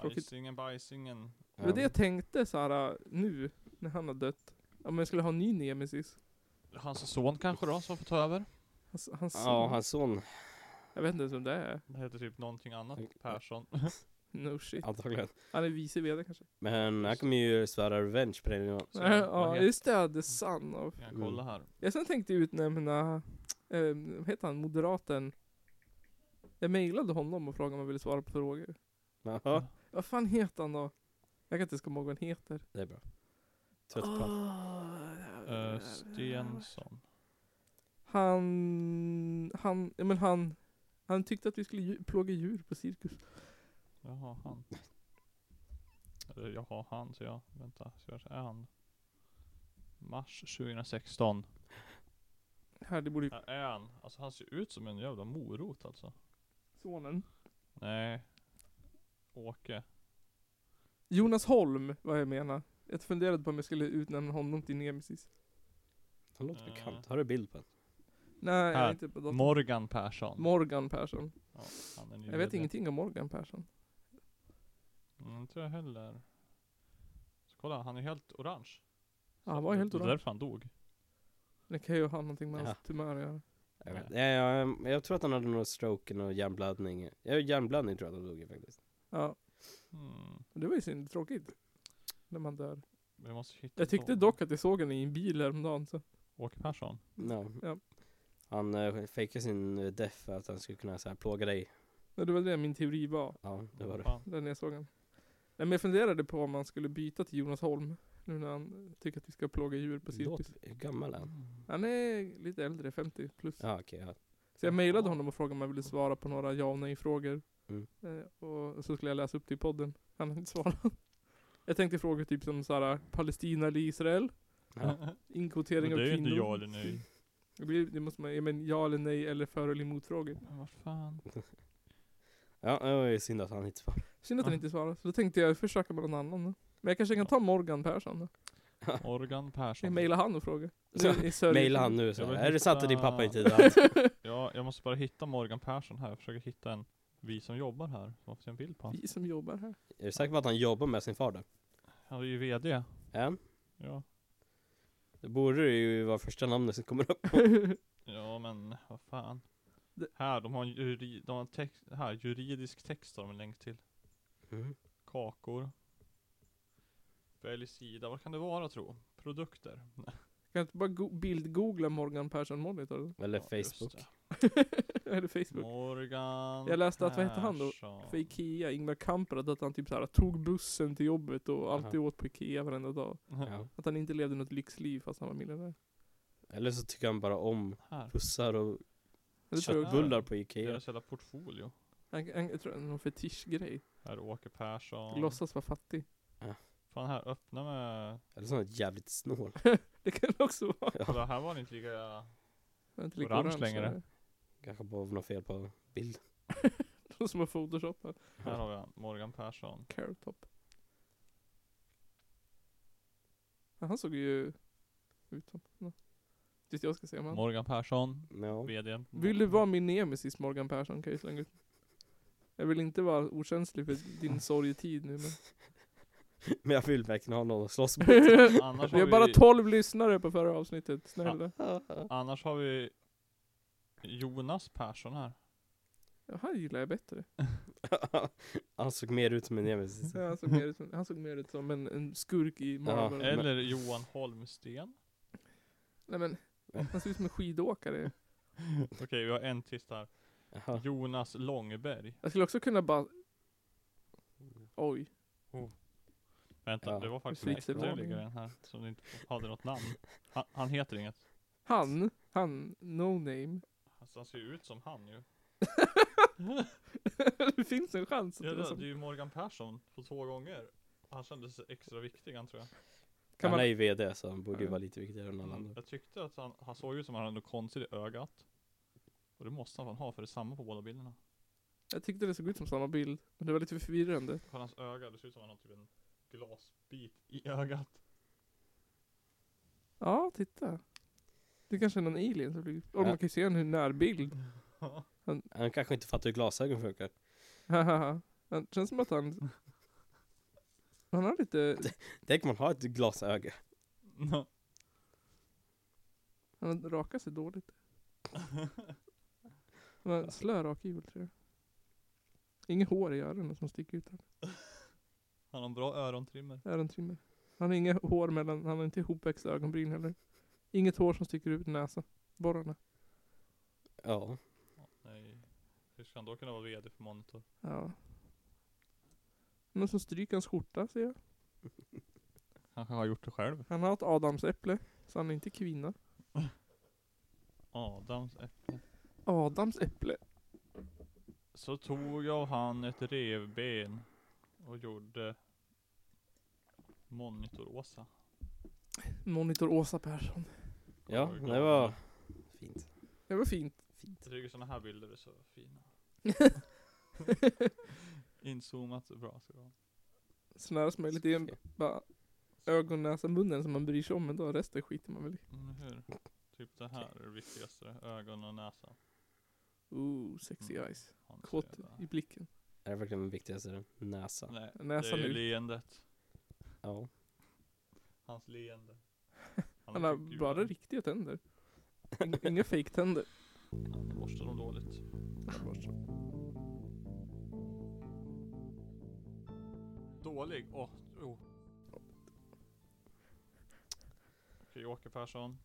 [SPEAKER 2] tråkigt.
[SPEAKER 1] Icingen bajsingen.
[SPEAKER 2] Det var det jag tänkte så här äh, nu, när han har dött. Om jag skulle ha en ny nemesis.
[SPEAKER 1] Hans son kanske då, som får ta över?
[SPEAKER 2] Hans, hans
[SPEAKER 3] Ja, hans son
[SPEAKER 2] Jag vet inte ens vem det är.
[SPEAKER 1] Det heter typ någonting annat.
[SPEAKER 3] Mm.
[SPEAKER 1] Persson. (laughs)
[SPEAKER 2] No shit.
[SPEAKER 3] antagligen.
[SPEAKER 2] Han är vice vd kanske.
[SPEAKER 3] Men han kommer ju svära revenge på nu.
[SPEAKER 1] Så,
[SPEAKER 2] ja, just det. The son of.
[SPEAKER 1] Jag kolla här.
[SPEAKER 2] Jag sen tänkte utnämna, eh, vad heter han, moderaten. Jag mejlade honom och frågade om han ville svara på frågor.
[SPEAKER 3] Jaha,
[SPEAKER 2] Vad fan heter han då? Jag kan inte ens komma ihåg vad han heter.
[SPEAKER 3] det är bra. Trött på
[SPEAKER 1] Uh, Stensson.
[SPEAKER 2] Han, han, ja men han, han tyckte att vi skulle dju- plåga djur på cirkus.
[SPEAKER 1] Jaha, han. Eller jaha, han, så jag. Vänta, så jag är han. Mars 2016.
[SPEAKER 2] Här, det borde ju
[SPEAKER 1] Här är han. Alltså han ser ut som en jävla morot alltså.
[SPEAKER 2] sonen.
[SPEAKER 1] Nej. Åke.
[SPEAKER 2] Jonas Holm, vad jag menar. Jag funderade på om jag skulle utnämna honom till nemesis.
[SPEAKER 3] Han låter bekant. Har du bild på honom?
[SPEAKER 2] Nej, jag
[SPEAKER 1] Här.
[SPEAKER 2] är inte på datorn.
[SPEAKER 1] Morgan Persson.
[SPEAKER 2] Morgan Persson.
[SPEAKER 1] ja, han är
[SPEAKER 2] Jag vet ingenting om Morgan Persson.
[SPEAKER 1] Mm, inte jag heller. Så kolla, han är helt orange.
[SPEAKER 2] Ja, han var helt
[SPEAKER 1] Det är
[SPEAKER 2] orange.
[SPEAKER 1] därför han dog.
[SPEAKER 2] Det kan ju ha någonting med
[SPEAKER 3] Ja.
[SPEAKER 2] hans tumör att göra.
[SPEAKER 3] Jag, vet. Ja, ja, jag tror att han hade någon stroke och hjärnblödning. Ja, hjärnblödning tror jag att han dog i faktiskt.
[SPEAKER 2] Ja,
[SPEAKER 1] Mm.
[SPEAKER 2] det var ju synd. Tråkigt. När man dör.
[SPEAKER 1] Vi måste hitta
[SPEAKER 2] Jag tyckte
[SPEAKER 1] någon.
[SPEAKER 2] dock att jag såg honom i en bil häromdagen så.
[SPEAKER 1] Åke Persson.
[SPEAKER 3] No.
[SPEAKER 2] Ja.
[SPEAKER 3] Han uh, fejkade sin uh, death för att han skulle kunna så här, plåga dig.
[SPEAKER 2] Ja, det var det min teori var.
[SPEAKER 3] Ja, det var det.
[SPEAKER 2] När jag såg honom. Nej men jag funderade på om man skulle byta till Jonas Holm. Nu när han tycker att vi ska plåga djur på cirkus.
[SPEAKER 3] Låt, hur gammal är han?
[SPEAKER 2] Han är lite äldre, 50 plus.
[SPEAKER 3] Ja, okej. ja.
[SPEAKER 2] Så jag mejlade honom och frågade om han ville svara på några ja och nej frågor.
[SPEAKER 3] Mm.
[SPEAKER 2] Eh, och så skulle jag läsa upp det i podden. Han har inte svarat. (laughs) Jag tänkte frågor typ som såhär, Palestina eller Israel?
[SPEAKER 3] Ja.
[SPEAKER 1] Men
[SPEAKER 2] Inkvotering
[SPEAKER 1] det
[SPEAKER 2] av
[SPEAKER 1] är ju
[SPEAKER 2] kvinnor?
[SPEAKER 1] inte ja eller nej.
[SPEAKER 2] Det, blir, det måste man, ja, men ja eller nej eller för eller emot-frågor.
[SPEAKER 1] Men vad fan. (laughs)
[SPEAKER 3] ja, det var ju synd att han inte svarade.
[SPEAKER 2] Synd att han inte svarade. Så då tänkte jag försöka med någon annan. då. Men jag kanske kan ta Morgan Persson. då. (laughs)
[SPEAKER 1] Morgan
[SPEAKER 2] Jag
[SPEAKER 1] Persson.
[SPEAKER 2] mailar han och fråga. (laughs) Nu i Sörje-
[SPEAKER 3] Maila han nu så
[SPEAKER 1] Jag
[SPEAKER 3] här.
[SPEAKER 1] vill
[SPEAKER 3] Är det sant att din
[SPEAKER 1] hitta-
[SPEAKER 3] pappa inte är död?
[SPEAKER 1] Ja, jag måste bara hitta Morgan Persson här. Jag försöker hitta en vi som jobbar här. Som har fått en bild på honom.
[SPEAKER 2] Vi som jobbar här.
[SPEAKER 3] Är du säker på att han jobbar med sin far då?
[SPEAKER 1] Han är ju VD.
[SPEAKER 3] Ja.
[SPEAKER 1] Ja.
[SPEAKER 3] Det borde ju vara första namnet som kommer upp. (laughs)
[SPEAKER 1] Ja men vad fan.
[SPEAKER 2] Det-
[SPEAKER 1] Här, de har en juri, de har en text, här, juridisk text har de en länk till.
[SPEAKER 3] Mm.
[SPEAKER 1] Kakor. Välj sida, vad kan det vara tro? Produkter.
[SPEAKER 2] Kan jag inte bara go- bildgoogla Morgan Persson Monitor?
[SPEAKER 3] Eller
[SPEAKER 1] Ja, just
[SPEAKER 3] Facebook.
[SPEAKER 1] Det. (laughs)
[SPEAKER 2] Eller Facebook.
[SPEAKER 1] Morgan
[SPEAKER 2] Jag läste att, vad hette han då?
[SPEAKER 1] Persson.
[SPEAKER 2] För Ikea, Ingvar Kamprad, att han typ såhär tog bussen till jobbet och alltid åt på Ikea varenda dag.
[SPEAKER 3] Ja.
[SPEAKER 2] Att han inte levde något lyxliv fast han var miljonär.
[SPEAKER 3] Eller så tycker han bara om
[SPEAKER 1] Här.
[SPEAKER 3] pussar och
[SPEAKER 2] Det tror jag.
[SPEAKER 3] köttbullar på Ikea.
[SPEAKER 1] Deras jävla portfolio.
[SPEAKER 2] Han, han, jag tror det är någon fetischgrej.
[SPEAKER 1] Här Åke Persson.
[SPEAKER 2] Låtsas vara fattig.
[SPEAKER 1] Fan här, öppna med...
[SPEAKER 3] Eller så är han jävligt snål. (laughs)
[SPEAKER 2] Det kan det också vara.
[SPEAKER 3] Ja.
[SPEAKER 1] Kolla här var det inte lika...
[SPEAKER 2] Är inte lika
[SPEAKER 1] Orange
[SPEAKER 2] orange
[SPEAKER 1] längre.
[SPEAKER 3] Kanske bara något fel på bild. (laughs)
[SPEAKER 2] De som har photoshopat.
[SPEAKER 1] Här har vi han, Morgan Persson.
[SPEAKER 2] Carrot top. Ja, han såg ju ut som... Tills jag ska säga om han.
[SPEAKER 1] Morgan Persson,
[SPEAKER 3] Ja.
[SPEAKER 1] VD.
[SPEAKER 2] Vill du vara min nemesis Morgan Persson kan jag slänga ut. Jag vill inte vara okänslig för din (laughs) sorgetid nu men.
[SPEAKER 3] Men jag vill verkligen ha någon att slåss (laughs) mot.
[SPEAKER 2] Vi
[SPEAKER 1] har
[SPEAKER 2] bara
[SPEAKER 1] vi-
[SPEAKER 2] 12 lyssnare på förra avsnittet, snälla.
[SPEAKER 1] Annars har vi Jonas Persson här.
[SPEAKER 2] Ja, han gillar jag bättre. (laughs)
[SPEAKER 3] han såg mer ut som en nemesis.
[SPEAKER 2] Ja, han, såg mer ut som, han såg mer ut som en, en skurk i Marvel.
[SPEAKER 3] Ja,
[SPEAKER 1] Eller Johan Holmsten.
[SPEAKER 2] Nej men, han ser ut som en skidåkare.
[SPEAKER 1] Okej, vi har en till här.
[SPEAKER 3] Jaha.
[SPEAKER 1] Jonas Långberg.
[SPEAKER 2] Jag skulle också kunna bara... Oj.
[SPEAKER 1] Vänta,
[SPEAKER 3] Ja.
[SPEAKER 1] det var faktiskt en
[SPEAKER 2] varningen.
[SPEAKER 1] liggare här som inte hade något namn. Han, han heter inget.
[SPEAKER 2] Han, han, no name.
[SPEAKER 1] Alltså han ser ju ut som han ju. (laughs)
[SPEAKER 2] det finns en chans att
[SPEAKER 1] Ja,
[SPEAKER 2] det är
[SPEAKER 1] det,
[SPEAKER 2] som,
[SPEAKER 1] det är ju Morgan Persson på två gånger. Han kändes extra viktig han tror jag.
[SPEAKER 2] Kan
[SPEAKER 3] han
[SPEAKER 2] man-
[SPEAKER 3] är ju VD så han borde ju
[SPEAKER 2] Ja.
[SPEAKER 3] vara lite viktigare än alla
[SPEAKER 1] Mm.
[SPEAKER 3] andra.
[SPEAKER 1] Jag tyckte att han, han såg ut som han hade något konstigt i ögat. Och det måste han fan ha för det är samma på båda bilderna.
[SPEAKER 2] Jag tyckte det såg ut som samma bild. Men det var lite förvirrande.
[SPEAKER 1] Kolla hans öga, det ser ut som han har typ en glasbit i ögat.
[SPEAKER 2] Ja, titta. Det kanske är någon alien som flyger. Och
[SPEAKER 3] Ja.
[SPEAKER 2] man kan ju se en hur närbild.
[SPEAKER 3] Han kanske inte fattar hur glasögon funkar.
[SPEAKER 2] Hahaha. (laughs) Han känns som att han... Han har lite... (laughs)
[SPEAKER 3] Tänk om man har ett glasöga.
[SPEAKER 2] Han har rakat sig dåligt. (laughs) Han har slö rakhyvel tror jag. Inget hår i öronen som sticker ut här.
[SPEAKER 1] Han har en bra örantrimmer.
[SPEAKER 2] Örentrimmer. Han har inget hår mellan, han har inte ihopväxta ögonbryn heller. Inget hår som sticker ut i näsa. Borrarna.
[SPEAKER 3] Ja.
[SPEAKER 1] Nej. Hur ska han då kunna vara VD för Monitor?
[SPEAKER 2] Ja. Någon som stryker hans skjorta ser jag. (laughs)
[SPEAKER 1] Han har gjort det själv.
[SPEAKER 2] Han har ett adamsäpple. Så han är inte kvinna. (laughs)
[SPEAKER 1] Adams äpple.
[SPEAKER 2] Adams äpple.
[SPEAKER 1] Så tog jag han ett revben och gjorde Monitor-Åsa.
[SPEAKER 2] Monitor Åsa Persson.
[SPEAKER 3] Ja, det var fint.
[SPEAKER 2] Det var fint.
[SPEAKER 1] Jag tycker sådana här bilder är så fina. (laughs) Inzoomat bra det vara.
[SPEAKER 2] Så nära som möjligt. Det är bara ögon, näsa, munnen som man bryr sig om. Men då resten skiter man väl i.
[SPEAKER 1] Mm, hur? Typ det här är det viktigaste. Ögon och näsa.
[SPEAKER 2] Ooh, sexy
[SPEAKER 1] Mm.
[SPEAKER 2] eyes.
[SPEAKER 1] Så
[SPEAKER 2] Kåt i blicken.
[SPEAKER 3] Är det verkligen det viktigaste? Näsa.
[SPEAKER 1] Nej,
[SPEAKER 2] Näsan
[SPEAKER 1] det är
[SPEAKER 2] nu.
[SPEAKER 1] leendet.
[SPEAKER 3] Ja.
[SPEAKER 1] Hans leende.
[SPEAKER 2] Han har bara riktiga tänder. Inga, fake-tänder.
[SPEAKER 1] Han borstar dem dåligt. Dålig? Åh, oh. Okej, Åke Persson.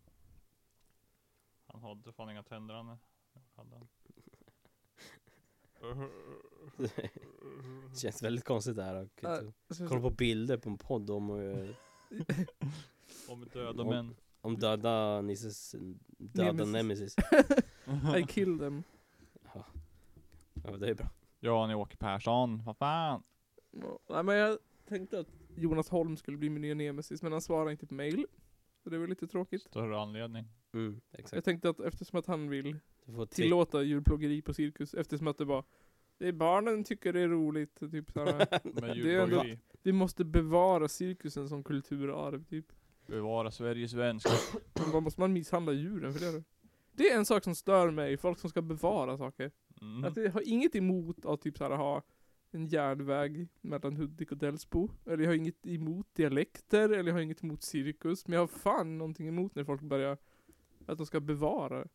[SPEAKER 1] Han hade fan inga tänder han. Hade han.
[SPEAKER 3] Det känns väldigt konstigt det här. Kolla på bilder på en podd om, (laughs) (laughs)
[SPEAKER 1] Om döda
[SPEAKER 3] Om-
[SPEAKER 1] män.
[SPEAKER 3] om döda Nisses, döda
[SPEAKER 2] Nemesis. (laughs) I kill them.
[SPEAKER 3] Ja. ja, det är bra.
[SPEAKER 1] Ja, ni Åke Persson. Vad fan.
[SPEAKER 2] Ja, Nej men jag tänkte att Jonas Holm skulle bli min nya nemesis men han svarade inte på mail. Så det var lite tråkigt.
[SPEAKER 1] Större anledning.
[SPEAKER 3] Mm,
[SPEAKER 2] Jag
[SPEAKER 3] exakt.
[SPEAKER 2] tänkte att eftersom att han vill
[SPEAKER 3] Du får till,
[SPEAKER 2] tillåta djurplågeri på cirkus eftersom att det var det är barnen tycker det är roligt. Typ så här, (laughs)
[SPEAKER 1] Med
[SPEAKER 2] Det är ändå-
[SPEAKER 1] djurplågeri.
[SPEAKER 2] vi måste bevara cirkusen som kulturarv. Typ.
[SPEAKER 1] Bevara Sveriges svenska.
[SPEAKER 2] Men vad måste man misshandla djuren för det? Det är en sak som stör mig, folk som ska bevara saker.
[SPEAKER 1] Mm.
[SPEAKER 2] Att jag har inget emot att typ så här, ha en järnväg mellan Hudik och Delsbo. Eller jag har inget emot dialekter, eller jag har inget emot cirkus. Men jag har fan någonting emot när folk börjar, att de ska bevara.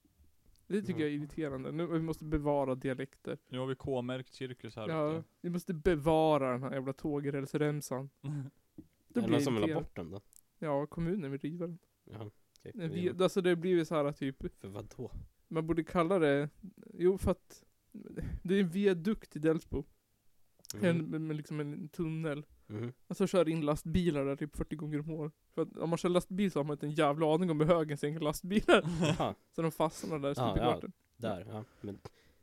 [SPEAKER 2] Det tycker jag är irriterande. Nu, vi måste bevara dialekter.
[SPEAKER 1] Nu har vi K-märkt cirkus här
[SPEAKER 2] Ja,
[SPEAKER 1] ute.
[SPEAKER 2] vi måste bevara den här jävla tågrälsremsan. (laughs) Då
[SPEAKER 3] är det
[SPEAKER 2] blir
[SPEAKER 3] någon som vill ha bort den då?
[SPEAKER 2] Ja, kommunen vill riva den.
[SPEAKER 3] Jaha, okej.
[SPEAKER 2] Vi, alltså det blir så här typ,
[SPEAKER 3] För vad då?
[SPEAKER 2] man borde kalla det, jo för att det är en viadukt i Delsbo. En, med, liksom en tunnel.
[SPEAKER 3] Mhm.
[SPEAKER 2] Alltså kör in lastbilar där typ 40 gånger om året. För att om man kör lastbil så har man inte en jävla aning om hur högen sänker lastbilar. (laughs) Så de fastnar där
[SPEAKER 3] Ja,
[SPEAKER 2] stup i
[SPEAKER 3] ja.
[SPEAKER 2] kvarten.
[SPEAKER 3] där. Ja, men,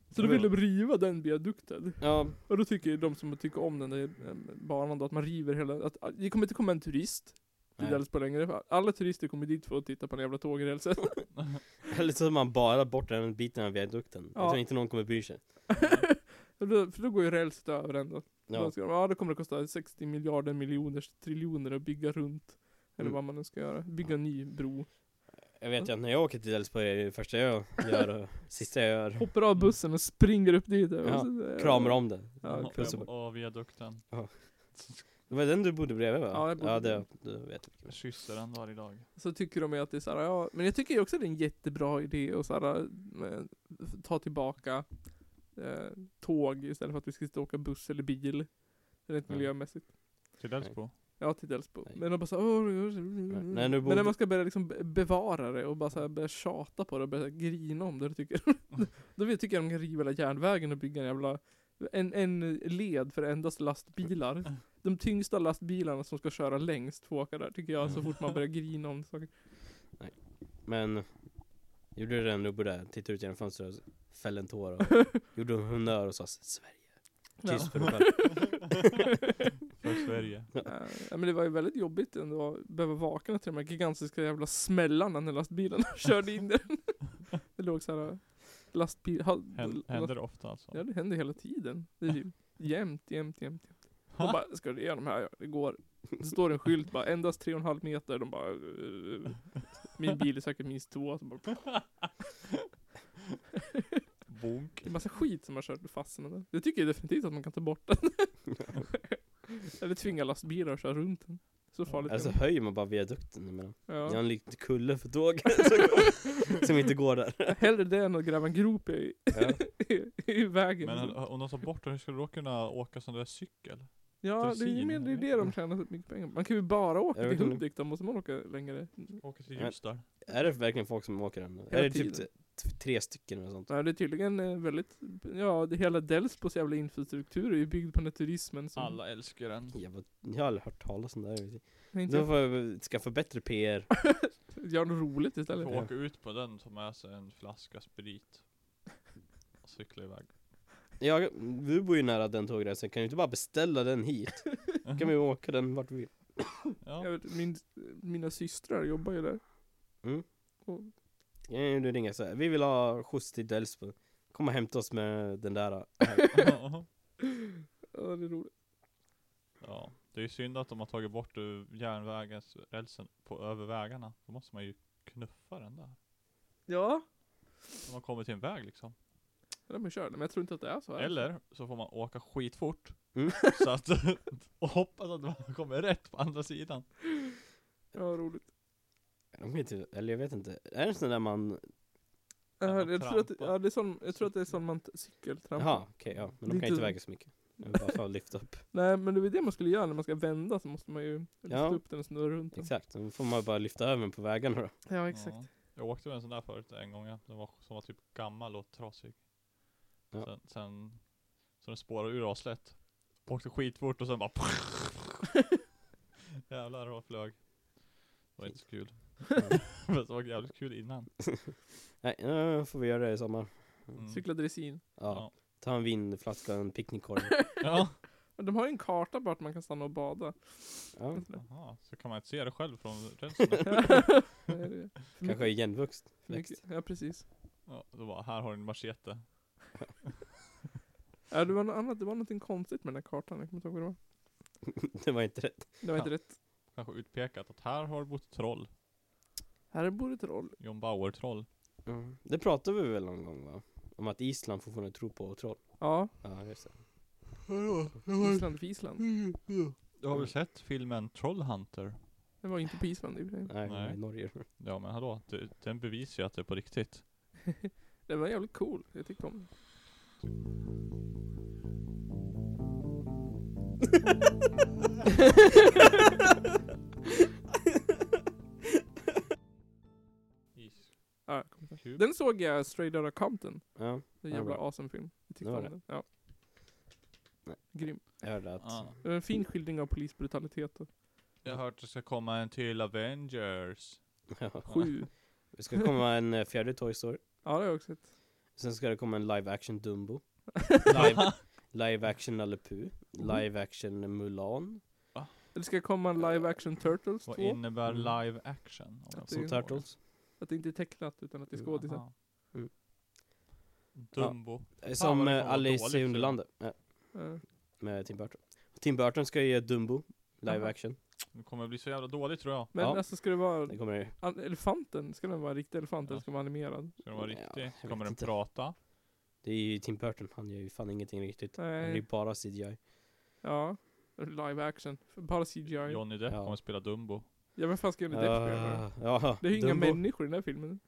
[SPEAKER 2] Så då vill de riva den viadukten.
[SPEAKER 3] ja,
[SPEAKER 2] Och då tycker de som tycker om den där eh, banan då att man river hela, att att det kommer inte komma en turist
[SPEAKER 3] Nej.
[SPEAKER 2] Delsbo längre. Alla turister kommer dit för att titta på den jävla tågrälsen. (laughs)
[SPEAKER 3] Eller så tar man bara bort den biten av viadukten. Jag
[SPEAKER 2] Ja.
[SPEAKER 3] tror inte någon kommer bry sig. (laughs)
[SPEAKER 2] För då, då går ju rälset över ändå.
[SPEAKER 3] Ja.
[SPEAKER 2] Då ska ja, det kommer att kosta 60 miljarder miljoner triljoner att bygga runt. Eller
[SPEAKER 3] Mm.
[SPEAKER 2] vad man nu ska göra. Bygga en ny bro.
[SPEAKER 3] Jag vet ju att när jag åker till Älvsborg är det det första jag gör och (laughs) sista jag gör.
[SPEAKER 2] Hoppar av bussen och springer upp dit. och
[SPEAKER 3] Ja, Kramar om det.
[SPEAKER 2] Ja,
[SPEAKER 3] Puss och
[SPEAKER 1] Ja, och viadukten.
[SPEAKER 3] Det var den du bodde bredvid va?
[SPEAKER 2] Ja, jag bodde
[SPEAKER 3] ja det, du vet vilken.
[SPEAKER 1] Kysser den varje dag.
[SPEAKER 2] Så tycker de ju att det är såhär, ja, men jag tycker ju också att det är en jättebra idé att såhär, eh, ta tillbaka eh, tåg istället för att vi ska sitta och åka buss eller bil. Rent
[SPEAKER 3] Ja.
[SPEAKER 2] miljömässigt.
[SPEAKER 1] Till Delsbo.
[SPEAKER 2] Ja, till Delsbo. Men de bara såhär, åh,
[SPEAKER 3] Nej,
[SPEAKER 2] Men när man ska börja liksom be- bevara det och bara såhär börja tjata på det och börja grina om det, då tycker, (laughs) då vill- tycker jag de kan riva hela järnvägen och bygga en jävla en, en led för endast lastbilar. De tyngsta lastbilarna som ska köra längst får åka där, tycker jag, så fort man börjar (laughs) grina om saker.
[SPEAKER 3] Men Gjorde du det när du bodde, tittade ut genom fönstret och fällde en tår och (laughs) gjorde en honnör och sa Sverige. Tyst för (laughs) dig.
[SPEAKER 1] För Sverige.
[SPEAKER 2] Ja, men det var ju väldigt jobbigt ändå att behöva vakna till de här gigantiska jävla smällarna när lastbilarna körde in den. Det låg såhär lastbil... Ha,
[SPEAKER 1] Händer det ofta alltså?
[SPEAKER 2] Ja det händer hela tiden. Det är ju (laughs) jämt, jämt, jämt. jämt. Och bara, ska du igenom här? Ja, det går. Det står en skylt bara, endast tre och en halv meter. De bara... eh, Min bil är säkert minst två. Så bara,
[SPEAKER 1] Bonk.
[SPEAKER 2] det är massa skit som har kört fast den. Jag tycker definitivt att man kan ta bort den. (laughs) Eller tvinga lastbilar att köra runt den. Så farligt
[SPEAKER 3] Eller så höjer man bara viadukten, jag menar.
[SPEAKER 2] Ja.
[SPEAKER 3] Gör en liten kulle för tåg (laughs) som inte går där.
[SPEAKER 2] Hellre det än att gräva en grop i,
[SPEAKER 3] Ja. (laughs)
[SPEAKER 2] i, i vägen.
[SPEAKER 1] Men om de tar bort den, hur ska du då kunna åka sån där cykel?
[SPEAKER 2] ja, det är mer det, är det de tjänar så mycket pengar. Man kan ju bara åka
[SPEAKER 3] Jag
[SPEAKER 2] till. Hudik, då måste man åka längre.
[SPEAKER 1] Åka till Ljusdal?
[SPEAKER 3] Är det verkligen folk som åker den? Är det typ tre stycken eller sånt?
[SPEAKER 2] Nej, det är tydligen eh, väldigt, ja, det hela Delsbos jävla infrastruktur är ju byggd på den här turismen som...
[SPEAKER 1] Alla älskar den.
[SPEAKER 3] Jag, var, jag har aldrig hört talas om det här.
[SPEAKER 2] Nej, inte
[SPEAKER 3] Då får jag skaffa bättre PR. (laughs)
[SPEAKER 2] Gör något roligt istället.
[SPEAKER 1] får
[SPEAKER 3] Ja.
[SPEAKER 1] åka ut på den, ta med sig en flaska sprit. Och cykla iväg.
[SPEAKER 3] Jag, du bor ju nära den tågrälsen, kan du inte bara beställa den hit? (laughs) kan vi åka den vart vi vill?
[SPEAKER 1] Ja.
[SPEAKER 2] Jag vet, min, mina systrar jobbar ju där.
[SPEAKER 3] Mm.
[SPEAKER 2] Och,
[SPEAKER 3] Ja, du ringer så här. vi vill ha skjuts till Delsbo. Kom och hämta oss med den där. (laughs)
[SPEAKER 2] Ja, det är roligt.
[SPEAKER 1] ja. Det är ju synd att de har tagit bort eh, järnvägens rälsen på över vägarna. Då måste man ju knuffa den där.
[SPEAKER 2] Ja,
[SPEAKER 1] Om man kommer till en väg liksom.
[SPEAKER 2] de är körda, men jag tror inte att det är så här.
[SPEAKER 1] Eller så får man åka skitfort.
[SPEAKER 3] Mm. (laughs)
[SPEAKER 1] Så att, (laughs) och hoppas att man kommer rätt på andra sidan.
[SPEAKER 2] Ja, roligt.
[SPEAKER 3] De kan inte, eller jag vet inte. Är det sån där man...
[SPEAKER 2] Ja,
[SPEAKER 1] Ja,
[SPEAKER 2] jag, tror att, ja, det är sån, jag tror att det är sån man cykeltrampar.
[SPEAKER 3] Jaha, okej ja. Men de kan inte väga så mycket. Jag bara för att lyfta upp. (laughs)
[SPEAKER 2] Nej, men det är det man skulle göra när man ska vända så måste man ju lyfta
[SPEAKER 3] Ja.
[SPEAKER 2] upp den och snurra runt den.
[SPEAKER 3] Exakt, då får man bara lyfta över den på vägarna då.
[SPEAKER 2] Ja, exakt.
[SPEAKER 1] Ja. Jag åkte med en sån där förut en gång. ja. Den var, som var typ gammal och trasig.
[SPEAKER 3] Ja.
[SPEAKER 1] Sen, sen så den spårade ur aslätt. Åkte skitfort och sen bara (laughs) (laughs) Jävlar vad flög. Det var inte så kul. (laughs) Men det var jävligt kul innan. (laughs)
[SPEAKER 3] Nej, nu får vi göra det i sommar.
[SPEAKER 1] Mm.
[SPEAKER 2] Cykla dressin.
[SPEAKER 3] Ja. Ta en vinflaska och en picknickkorg. (laughs)
[SPEAKER 1] Ja.
[SPEAKER 2] Men de har ju en karta vart man kan stanna och bada.
[SPEAKER 3] Ja,
[SPEAKER 1] Jaha, så kan man inte se det själv från rälsen?
[SPEAKER 2] Nej, det är för
[SPEAKER 3] kanske
[SPEAKER 2] mycket- för mycket- Ja, precis.
[SPEAKER 1] Ja, då bara, här har du en machete.
[SPEAKER 2] Ja, det var något annat, det var någonting konstigt med den här kartan, jag kommer inte ihåg vad det var.
[SPEAKER 3] det var inte rätt.
[SPEAKER 2] Det var inte
[SPEAKER 1] Ja.
[SPEAKER 2] rätt.
[SPEAKER 1] Kanske utpekat att här har bott troll.
[SPEAKER 2] Här bor ett troll.
[SPEAKER 1] John Bauer-troll.
[SPEAKER 3] Mm. Det pratade vi väl någon gång va? Om att Island fortfarande tror på troll.
[SPEAKER 2] Ja,
[SPEAKER 3] Ja, just det.
[SPEAKER 2] Island för Island.
[SPEAKER 1] Du har väl sett filmen Trollhunter?
[SPEAKER 2] Det var inte på Island i och för sig.
[SPEAKER 3] Nej,
[SPEAKER 1] Nej.
[SPEAKER 3] Nej. i Norge.
[SPEAKER 1] Ja men hallå, det, den bevisar ju att det är på riktigt. (laughs)
[SPEAKER 2] Den var jävligt cool, jag tyckte om den. (laughs) (laughs)
[SPEAKER 1] Kul.
[SPEAKER 2] den såg jag Straight Outta Compton.
[SPEAKER 3] Ja,
[SPEAKER 2] Det är en jävla
[SPEAKER 3] bra.
[SPEAKER 2] awesome film. Jag tyckte
[SPEAKER 3] Det var
[SPEAKER 2] om den. Ja.
[SPEAKER 3] Nej.
[SPEAKER 2] Grym.
[SPEAKER 3] jag hörde att...
[SPEAKER 1] Ja.
[SPEAKER 2] Det är en fin skildring av polisbrutalitet.
[SPEAKER 1] Jag har hört att det ska komma en till Avengers.
[SPEAKER 3] Ja.
[SPEAKER 2] Sju. (laughs)
[SPEAKER 3] Det ska komma en eh, fjärde Toy Story.
[SPEAKER 2] Ja, det har jag också sett.
[SPEAKER 3] Sen ska det komma en live action Dumbo. (laughs) Live, live action Nalle Puh. Live action Mulan.
[SPEAKER 2] Det ska komma en live action Turtles 2.
[SPEAKER 1] Vad innebär
[SPEAKER 3] Mm.
[SPEAKER 1] live action?
[SPEAKER 3] Som? Turtles.
[SPEAKER 2] Att det inte är tecknat utan att det är skådisar.
[SPEAKER 3] Mm.
[SPEAKER 1] Dumbo.
[SPEAKER 3] Som
[SPEAKER 1] det
[SPEAKER 3] eh,
[SPEAKER 1] vara
[SPEAKER 3] Alice
[SPEAKER 1] dåligt,
[SPEAKER 3] i Underlandet. Ja,
[SPEAKER 2] Ja.
[SPEAKER 3] med Tim Burton. Tim Burton ska ju göra Dumbo. Live action.
[SPEAKER 1] Det kommer bli så jävla dåligt tror jag.
[SPEAKER 2] Men
[SPEAKER 3] Ja.
[SPEAKER 2] alltså ska det vara
[SPEAKER 3] Det kommer
[SPEAKER 2] an- elefanten? Ska den vara riktig elefant
[SPEAKER 1] Ja.
[SPEAKER 2] eller ska den vara animerad?
[SPEAKER 1] Ska den vara
[SPEAKER 3] Ja,
[SPEAKER 1] riktig? Kommer den
[SPEAKER 3] inte.
[SPEAKER 1] prata?
[SPEAKER 3] Det är ju Tim Burton. Han gör ju fan ingenting riktigt. Det är
[SPEAKER 2] Nej.
[SPEAKER 3] bara CGI.
[SPEAKER 2] Ja. Live action. Bara CGI.
[SPEAKER 1] Johnny Depp
[SPEAKER 3] Ja.
[SPEAKER 1] kommer spela Dumbo.
[SPEAKER 2] Ja men fan ska Johnny Depp spela?
[SPEAKER 3] Ja, ja,
[SPEAKER 2] Det är ju inga
[SPEAKER 3] Dumbo.
[SPEAKER 2] människor i den här filmen.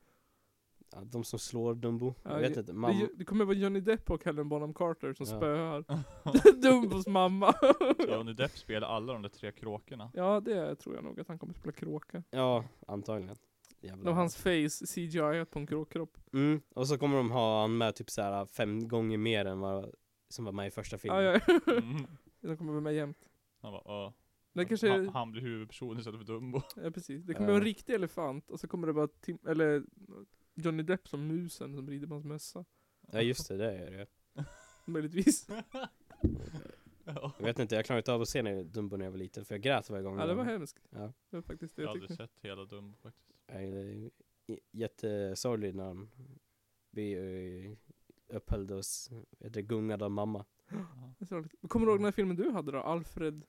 [SPEAKER 3] Ja, de som slår Dumbo.
[SPEAKER 2] Ja,
[SPEAKER 3] jag vet
[SPEAKER 2] det-
[SPEAKER 3] inte.
[SPEAKER 2] Det,
[SPEAKER 3] Mamma.
[SPEAKER 2] ju- det kommer vara Johnny Depp och Helen Bonham Carter som
[SPEAKER 3] Ja.
[SPEAKER 2] spöar (laughs) (laughs) Dumbos mamma. (laughs)
[SPEAKER 1] Johnny Depp spelar alla de där tre kråkorna.
[SPEAKER 2] ja det tror jag nog att han kommer spela kråka.
[SPEAKER 3] Ja, antagligen. Jävlar.
[SPEAKER 2] Av hans face CGI på en kråkkropp.
[SPEAKER 3] Mm, och så kommer de ha han med typ såhär fem gånger mer än vad som var med i första filmen.
[SPEAKER 2] Ja, ja.
[SPEAKER 1] Mm.
[SPEAKER 2] De kommer vara med jämt.
[SPEAKER 1] Han bara,
[SPEAKER 2] Det kanske
[SPEAKER 1] han, han blir huvudperson istället för Dumbo. (laughs)
[SPEAKER 2] ja precis. Det kommer
[SPEAKER 3] Ja.
[SPEAKER 2] vara en riktig elefant och så kommer det vara Tim, eller Johnny Depp som musen som rider på hans mössa.
[SPEAKER 3] Ja just det, det är det. (laughs)
[SPEAKER 2] Möjligtvis. (laughs)
[SPEAKER 1] ja.
[SPEAKER 3] Jag vet inte, jag klarar inte av att se när Dumbo när jag var liten för jag grät varje gång.
[SPEAKER 2] Ja det var hemskt.
[SPEAKER 3] Ja.
[SPEAKER 2] Det var faktiskt det
[SPEAKER 1] Jag har
[SPEAKER 2] jag
[SPEAKER 1] aldrig
[SPEAKER 2] tyckte.
[SPEAKER 1] sett hela Dumbo faktiskt.
[SPEAKER 3] Jag är j- jättesorglig när han blir eh, upphälld och s- vet du, gungad av mamma.
[SPEAKER 2] Det. Kommer du ihåg den här filmen du hade då? Alfred?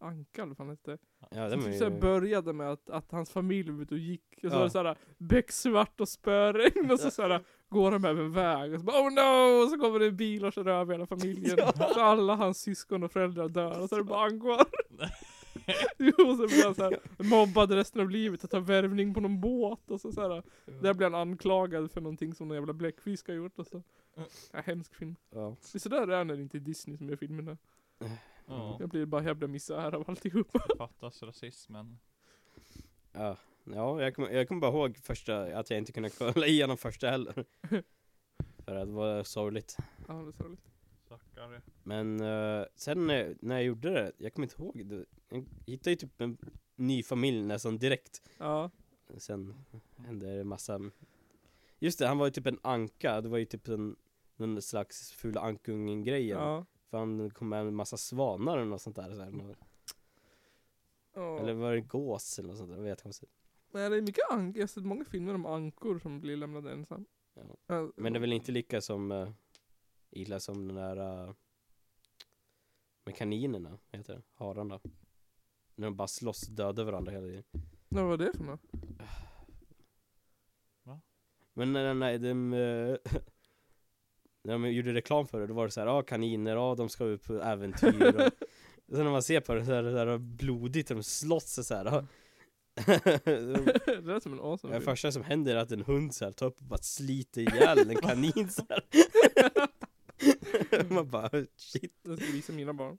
[SPEAKER 2] Anka eller vad fan hette.
[SPEAKER 3] Ja, det
[SPEAKER 2] Som typ såhär började med att, att hans familj var ute och gick, och så
[SPEAKER 3] Ja.
[SPEAKER 2] var det såhär becksvart och spöregn och så såhär går de över en väg och så bara oh no! Och så kommer det en bil och kör över hela familjen. Så alla hans syskon och föräldrar dör och så är det bara han kvar. (laughs) jo, och så blir han såhär mobbad resten av livet att ta värvning på någon båt och så såhär. Där blir han anklagad för någonting som någon jävla bläckfisk har gjort och så. Ja, hemsk film.
[SPEAKER 3] Ja.
[SPEAKER 2] Det är sådär det är när det inte är Disney som gör filmerna.
[SPEAKER 1] Ja,
[SPEAKER 2] Jag blir bara jävla misär av alltihop. (laughs)
[SPEAKER 1] fattas rasismen.
[SPEAKER 3] Ja, ja jag, kommer, jag kommer bara ihåg första, att jag inte kunde kolla igenom första heller. (laughs) För att det var sorgligt.
[SPEAKER 2] Ja, det är sorgligt.
[SPEAKER 1] Stackare.
[SPEAKER 3] Men eh, sen när, när jag gjorde det, jag kommer inte ihåg det. Jag hittade ju typ en ny familj nästan direkt.
[SPEAKER 2] Ja,
[SPEAKER 3] Sen hände det massa Just det, han var ju typ en anka, det var ju typ en någon slags fula ankungen grejen
[SPEAKER 2] ja.
[SPEAKER 3] För han kom med en massa svanar eller något sånt där, så här.
[SPEAKER 2] Ja.
[SPEAKER 3] Eller var det gås eller något sånt där, det var jättekonstigt
[SPEAKER 2] Nej, det är mycket ankor. Jag har sett många filmer om ankor som blir lämnade ensam.
[SPEAKER 3] Ja. Men det är väl inte lika som uh, illa som den där uh, Med kaninerna, heter det? Hararna När de bara slåss och dödar varandra hela tiden
[SPEAKER 2] Vad var det för något?
[SPEAKER 3] Men när, när de eh, När de gjorde reklam för det, då var det så här, ja ah, kaniner, ja de ska ut på äventyr och (laughs) Sen när man ser på det så är det där blodigt, de slåss så här. ja. (laughs)
[SPEAKER 2] det lät som en awesome
[SPEAKER 3] Det första som händer är att en hund så här, tar upp och bara sliter ihjäl en (laughs) kanin så. Man bara shit
[SPEAKER 2] Jag ska visa mina barn.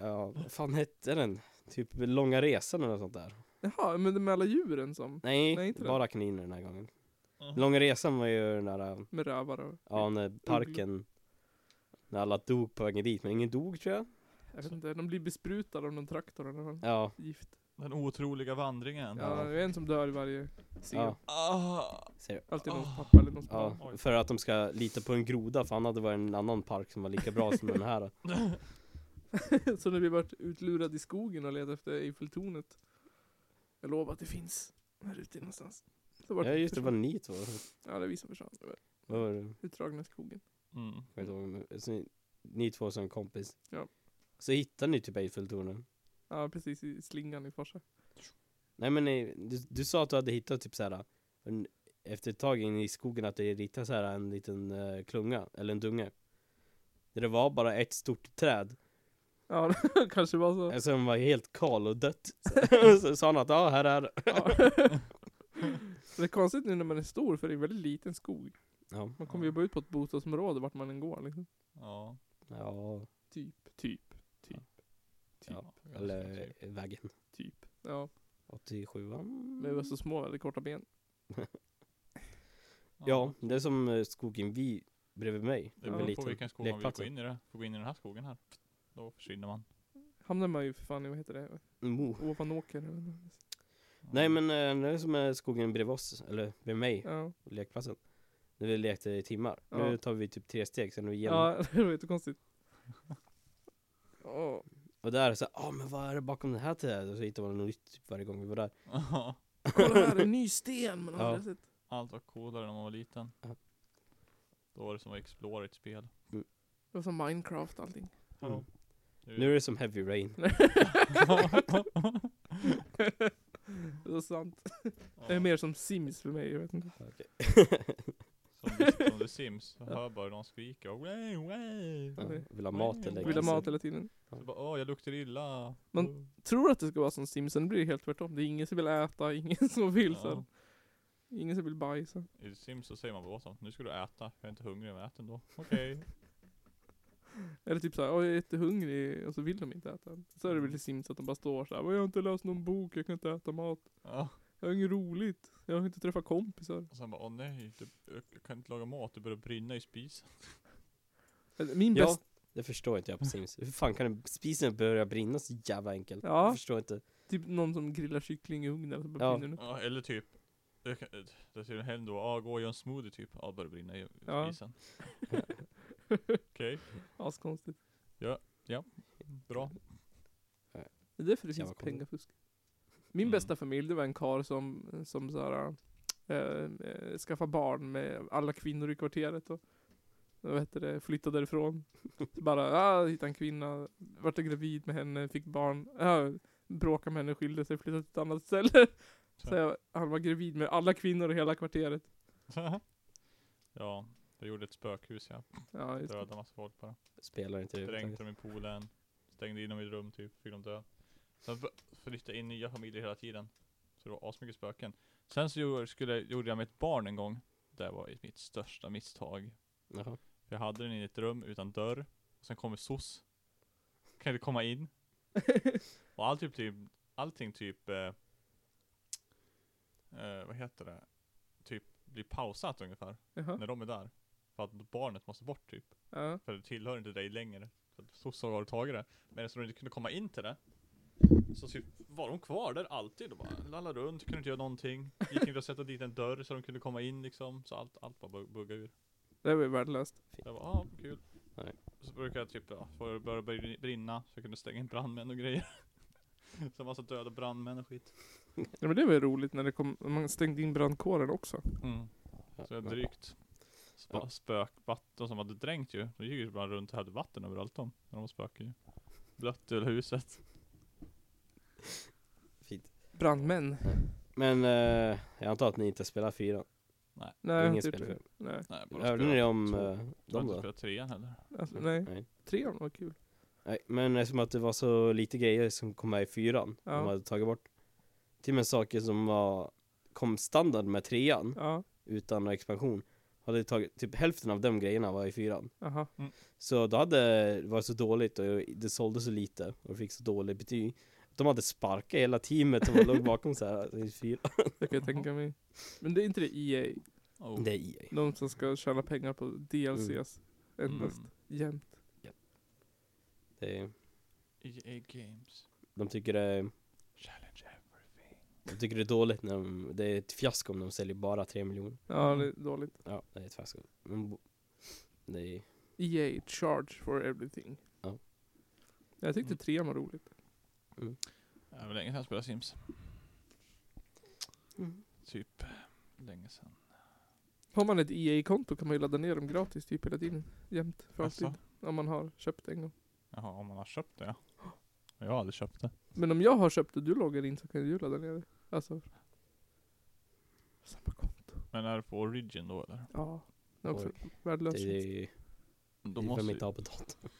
[SPEAKER 3] Ja, vad fan hette den? Typ Långa Resan eller något sånt där
[SPEAKER 2] Jaha, men det med alla djuren som,
[SPEAKER 3] Nej,
[SPEAKER 2] Nej,
[SPEAKER 3] bara kaniner den här gången Långa Resan var ju den där,
[SPEAKER 2] med rävar och...
[SPEAKER 3] ja när parken När alla dog på vägen dit, men ingen dog tror jag
[SPEAKER 2] Jag vet inte, de blir besprutade av någon traktor eller någon
[SPEAKER 3] Ja,
[SPEAKER 2] gift.
[SPEAKER 1] Den otroliga vandringen.
[SPEAKER 2] Ja, det är en som dör i varje scen.
[SPEAKER 3] ja,
[SPEAKER 1] Ah,
[SPEAKER 3] ser
[SPEAKER 2] Alltid någons
[SPEAKER 1] Ah.
[SPEAKER 2] pappa eller någons
[SPEAKER 3] Ja,
[SPEAKER 2] barn.
[SPEAKER 3] för att de ska lita på en groda för han hade varit en annan park som var lika bra som den här (laughs)
[SPEAKER 2] så när vi vart utlurade i skogen och letade efter Eiffeltornet. Jag lovar att det finns här ute någonstans. Så vart
[SPEAKER 3] Ja just det, var
[SPEAKER 2] försvann.
[SPEAKER 3] ni två
[SPEAKER 2] Ja, det är vi som försvann. Det var
[SPEAKER 3] Vad var det?
[SPEAKER 2] Utdragna i skogen.
[SPEAKER 1] mm.
[SPEAKER 3] Jag inte ihåg, så ni, ni två som kompis
[SPEAKER 2] Ja.
[SPEAKER 3] Så hittade ni typ Eiffeltornet
[SPEAKER 2] Ja, precis i slingan i Forsa.
[SPEAKER 3] Nej men nej, du, du sa att du hade hittat typ såhär en, Efter ett tag in i skogen att du hittade såhär en liten eh, klunga, eller en dunge Där det var bara ett stort träd
[SPEAKER 2] Ja, det (laughs) kanske var så.
[SPEAKER 3] Alltså den var helt kal och dött (laughs) (laughs) Så sa han att ja, här är det
[SPEAKER 2] Ja. Det är konstigt nu när man är stor för det är en väldigt liten skog.
[SPEAKER 3] Ja,
[SPEAKER 2] Man kommer ju bara ut på ett bostadsområde vart man än går liksom.
[SPEAKER 1] Ja.
[SPEAKER 3] ja,
[SPEAKER 2] Typ, typ, typ, typ,
[SPEAKER 3] ja eller
[SPEAKER 1] typ.
[SPEAKER 3] vägen
[SPEAKER 2] typ. Ja,
[SPEAKER 3] 87
[SPEAKER 2] men vi var så små, väldigt korta ben. (laughs)
[SPEAKER 3] Ja, det är som eh, skogen vi bredvid mig
[SPEAKER 1] Det beror på
[SPEAKER 3] liten
[SPEAKER 1] vilken skog man vill gå in i det. Får gå in i den här skogen här. Då försvinner man.
[SPEAKER 2] Hamnar man ju för fan i, vad heter det,
[SPEAKER 3] Mo.
[SPEAKER 2] Ovanåker.
[SPEAKER 3] Nej men eh, det är som är skogen bredvid oss, eller bredvid mig,
[SPEAKER 2] Ja,
[SPEAKER 3] lekplatsen När vi lekte i timmar
[SPEAKER 2] Ja.
[SPEAKER 3] Nu tar vi typ tre steg, sen är vi igenom
[SPEAKER 2] ja (laughs) det var jättekonstigt. Åh, (laughs)
[SPEAKER 3] Och där är det så ja men vad är det bakom det här trädet? Och så hittar man något nytt typ varje gång vi var där
[SPEAKER 1] Ja.
[SPEAKER 2] kolla här, (laughs) en ny sten man
[SPEAKER 3] Ja.
[SPEAKER 2] aldrig sett.
[SPEAKER 1] Allt var coolare när man var liten.
[SPEAKER 3] Ja.
[SPEAKER 1] Då var det som att explora ett spel.
[SPEAKER 2] Det var som Minecraft allting.
[SPEAKER 3] mm. Nu är det som heavy rain
[SPEAKER 2] Det var sant. Det är mer som Sims för mig, jag vet inte.
[SPEAKER 3] Okej.
[SPEAKER 1] Som, som The (laughs) Sims. Jag hör bara någon skrika och way, way.
[SPEAKER 3] ja. Vill ha mat eller
[SPEAKER 2] Vill ha mat hela tiden.
[SPEAKER 1] Så bara, åh jag luktar illa.
[SPEAKER 2] Man- Tror att det ska vara som Sims, sen blir det helt tvärtom. Det är ingen som vill äta, (laughs) ingen som vill
[SPEAKER 1] Ja.
[SPEAKER 2] så. Ingen som vill bajsa.
[SPEAKER 1] I The Sims så säger man bara åt dem, nu ska du äta. Jag är inte hungrig, men ät ändå. Okej.
[SPEAKER 2] Eller typ såhär, "Åh, jag är jättehungrig och så vill de inte äta. Så är det väl i Sims att de bara står såhär, "Åh, jag har inte läst någon bok, jag kan inte äta mat.
[SPEAKER 1] Ja.
[SPEAKER 2] Jag har inget roligt. Jag har inte träffat kompisar.
[SPEAKER 1] Och sen bara, åh nej, du, jag kan inte laga mat, det börjar brinna i spisen. (laughs)
[SPEAKER 2] Min
[SPEAKER 3] Ja,
[SPEAKER 2] bästa,
[SPEAKER 3] det förstår inte jag på Sims Hur fan kan det- spisen börja brinna så jävla enkelt?
[SPEAKER 2] Ja.
[SPEAKER 3] Jag förstår inte
[SPEAKER 2] typ någon som grillar kyckling i ugnen så bara
[SPEAKER 3] Ja.
[SPEAKER 2] brinner det.
[SPEAKER 1] Ja, eller typ jag kan- Det ser hen då, ja gå och gör en smoothie typ. Ja, börjar brinna i
[SPEAKER 2] Ja.
[SPEAKER 1] spisen. (laughs) Okej, (laughs)
[SPEAKER 2] Askonstigt.
[SPEAKER 1] bra.
[SPEAKER 2] Det är därför det
[SPEAKER 3] Jävla
[SPEAKER 2] finns
[SPEAKER 3] konstigt.
[SPEAKER 2] pengafusk. Min
[SPEAKER 1] Mm.
[SPEAKER 2] bästa familj, det var en karl som, som såhär, äh, äh, skaffade barn med alla kvinnor i kvarteret och vad heter det, flyttade därifrån. Så (laughs) bara, ah, hittade en kvinna, vart gravid med henne, fick barn, ah, bråkade med henne, skilde sig, flyttade till ett annat ställe. Så jag, han var gravid med alla kvinnor i hela kvarteret. (laughs)
[SPEAKER 1] ja, jag gjorde ett spökhus ja.
[SPEAKER 2] Ja, just.
[SPEAKER 1] Dödade massa folk bara.
[SPEAKER 3] Spelar inte det
[SPEAKER 1] Dränkte dem i poolen. Stängde in dem i ett rum typ, fick dem dö. Sen flyttade in nya familjer hela tiden. Så det var asmycket spöken. Sen så gjorde, skulle, gjorde jag med ett barn en gång. Det var mitt största misstag.
[SPEAKER 3] Jaha.
[SPEAKER 1] Jag hade den i ett rum utan dörr. Och sen kommer SOS. Kan inte komma in. (laughs) Och all typ, typ, allting typ, eh, eh, vad heter det? Typ blir pausat ungefär.
[SPEAKER 2] Jaha.
[SPEAKER 1] När de är där. För att barnet måste bort typ.
[SPEAKER 2] Ja.
[SPEAKER 1] För det tillhör inte dig längre. För att SOS har tagit det. Men eftersom de inte kunde komma in till det. Så typ var de kvar där alltid och bara lallade runt, kunde inte göra någonting. Gick inte att sätta dit en dörr så de kunde komma in liksom. Så allt, allt bara bug- buggade ur.
[SPEAKER 2] Det var ju värdelöst.
[SPEAKER 1] Så jag bara, ah, kul.
[SPEAKER 3] Nej.
[SPEAKER 1] Så brukar jag typ, ja, få det börja bry- brinna, så jag kunde stänga in brandmän och grejer. (laughs) så massa döda brandmän och skit.
[SPEAKER 2] Ja, men det var ju roligt när det kom, man stängde in brandkåren också.
[SPEAKER 1] Mm. Så jag drygt spa,
[SPEAKER 3] Ja.
[SPEAKER 1] spökvatten som hade dränkt ju. De gick ju bara runt och hade vatten överallt de, när de var spöken ju. Blött över huset.
[SPEAKER 3] Fint.
[SPEAKER 2] Brandmän.
[SPEAKER 3] Men eh, jag antar att ni inte spelar fyra?
[SPEAKER 2] Nej,
[SPEAKER 3] Ingen
[SPEAKER 2] typ
[SPEAKER 3] spelar
[SPEAKER 2] det. Nej.
[SPEAKER 1] Nej,
[SPEAKER 3] Hörde ni om
[SPEAKER 1] två.
[SPEAKER 3] eh,
[SPEAKER 1] Jag har
[SPEAKER 3] dem
[SPEAKER 1] inte
[SPEAKER 3] då?
[SPEAKER 1] spelat trean heller.
[SPEAKER 2] Alltså, nej.
[SPEAKER 3] Nej.
[SPEAKER 2] Trean var kul.
[SPEAKER 3] Nej, men eftersom att det var så lite grejer som kom med i fyran,
[SPEAKER 2] Ja.
[SPEAKER 3] de hade tagit bort. Till och med saker som var, kom standard med trean,
[SPEAKER 2] Ja,
[SPEAKER 3] utan expansion. Hade tagit, typ hälften av de grejerna var i fyran.
[SPEAKER 2] aha.
[SPEAKER 3] Så då hade det varit så dåligt och det sålde så lite och det fick så dåligt betyg. De hade sparkat hela teamet som låg bakom så här i fyran. (laughs)
[SPEAKER 2] Det kan jag tänka mig. Men det är inte det EA?
[SPEAKER 1] Oh.
[SPEAKER 3] Det är EA.
[SPEAKER 2] De som ska tjäna pengar på DLCs endast.
[SPEAKER 1] Mm.
[SPEAKER 2] Jämt.
[SPEAKER 3] Det är,
[SPEAKER 1] EA Games.
[SPEAKER 3] de tycker det,
[SPEAKER 1] Challenge
[SPEAKER 3] de tycker det är dåligt när de, det är ett fiasko om de säljer bara 3 miljoner.
[SPEAKER 2] Ja, det är dåligt.
[SPEAKER 3] Ja, det är ett fiasko. Men det är,
[SPEAKER 2] EA, charge for everything.
[SPEAKER 3] Ja.
[SPEAKER 2] Jag tyckte
[SPEAKER 1] Mm.
[SPEAKER 2] trean var roligt.
[SPEAKER 1] Det var länge sedan jag spelade Sims. Typ, länge sedan.
[SPEAKER 2] Har man ett EA-konto kan man ju ladda ner dem gratis typ hela tiden. Jämt. För alltid.
[SPEAKER 1] Alltså,
[SPEAKER 2] Om man har köpt en gång.
[SPEAKER 1] jaha, om man har köpt det ja. Jag har aldrig köpt det.
[SPEAKER 2] Men om jag har köpt det och du loggar in så kan du ladda ner det. Alltså. Samma konto.
[SPEAKER 1] Men är det på Origin då eller?
[SPEAKER 2] Ja. Det är också
[SPEAKER 3] Oj.
[SPEAKER 2] värdelöst.
[SPEAKER 3] det är,
[SPEAKER 1] Då
[SPEAKER 3] det
[SPEAKER 1] måste ju-
[SPEAKER 3] inte ha på datorn.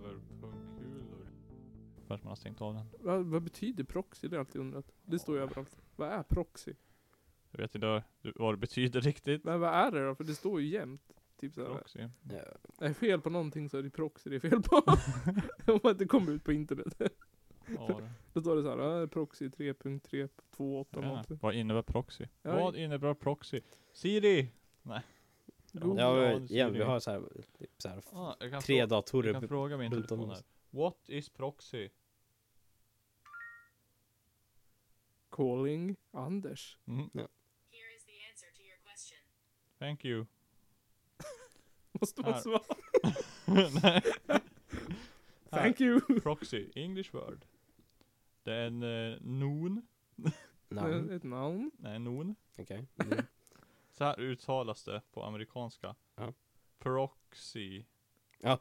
[SPEAKER 1] Bäverpungkulor. Först man har stängt av den.
[SPEAKER 2] Vad, vad betyder proxy? Det har jag alltid undrat. Det står ju överallt. Vad är proxy?
[SPEAKER 1] Jag vet inte vad det betyder riktigt.
[SPEAKER 2] Men vad är det då? För det står ju jämt. Typ såhär.
[SPEAKER 1] Proxy.
[SPEAKER 3] Ja,
[SPEAKER 2] Är fel på någonting så är det proxy det är fel på. (laughs) Om man inte kommer ut på internet.
[SPEAKER 1] Ja, det-
[SPEAKER 2] Då står det såhär, äh, proxy 3.328
[SPEAKER 1] Ja, vad innebär proxy?
[SPEAKER 2] Ja,
[SPEAKER 1] vad innebär proxy? Siri! Nej.
[SPEAKER 2] Google.
[SPEAKER 3] ja,
[SPEAKER 1] Ja,
[SPEAKER 3] men, ja
[SPEAKER 1] ser
[SPEAKER 3] vi har så här, typ så här
[SPEAKER 1] Ah,
[SPEAKER 3] tre
[SPEAKER 1] fråga,
[SPEAKER 3] datorer.
[SPEAKER 1] jag kan fråga min telefon här. What is proxy?
[SPEAKER 2] Calling Anders.
[SPEAKER 1] Mm.
[SPEAKER 4] Here is the answer to your question.
[SPEAKER 1] Thank you.
[SPEAKER 2] Måste man
[SPEAKER 1] Här.
[SPEAKER 2] svara? (laughs)
[SPEAKER 1] Nej.
[SPEAKER 2] Thank you!
[SPEAKER 1] Proxy, English word. Det är en eh, non.
[SPEAKER 3] Namn.
[SPEAKER 2] Ett namn.
[SPEAKER 1] Nej, non.
[SPEAKER 3] Okej. Mm.
[SPEAKER 1] Så här uttalas det på amerikanska.
[SPEAKER 3] Ja.
[SPEAKER 1] Proxy.
[SPEAKER 3] Ja,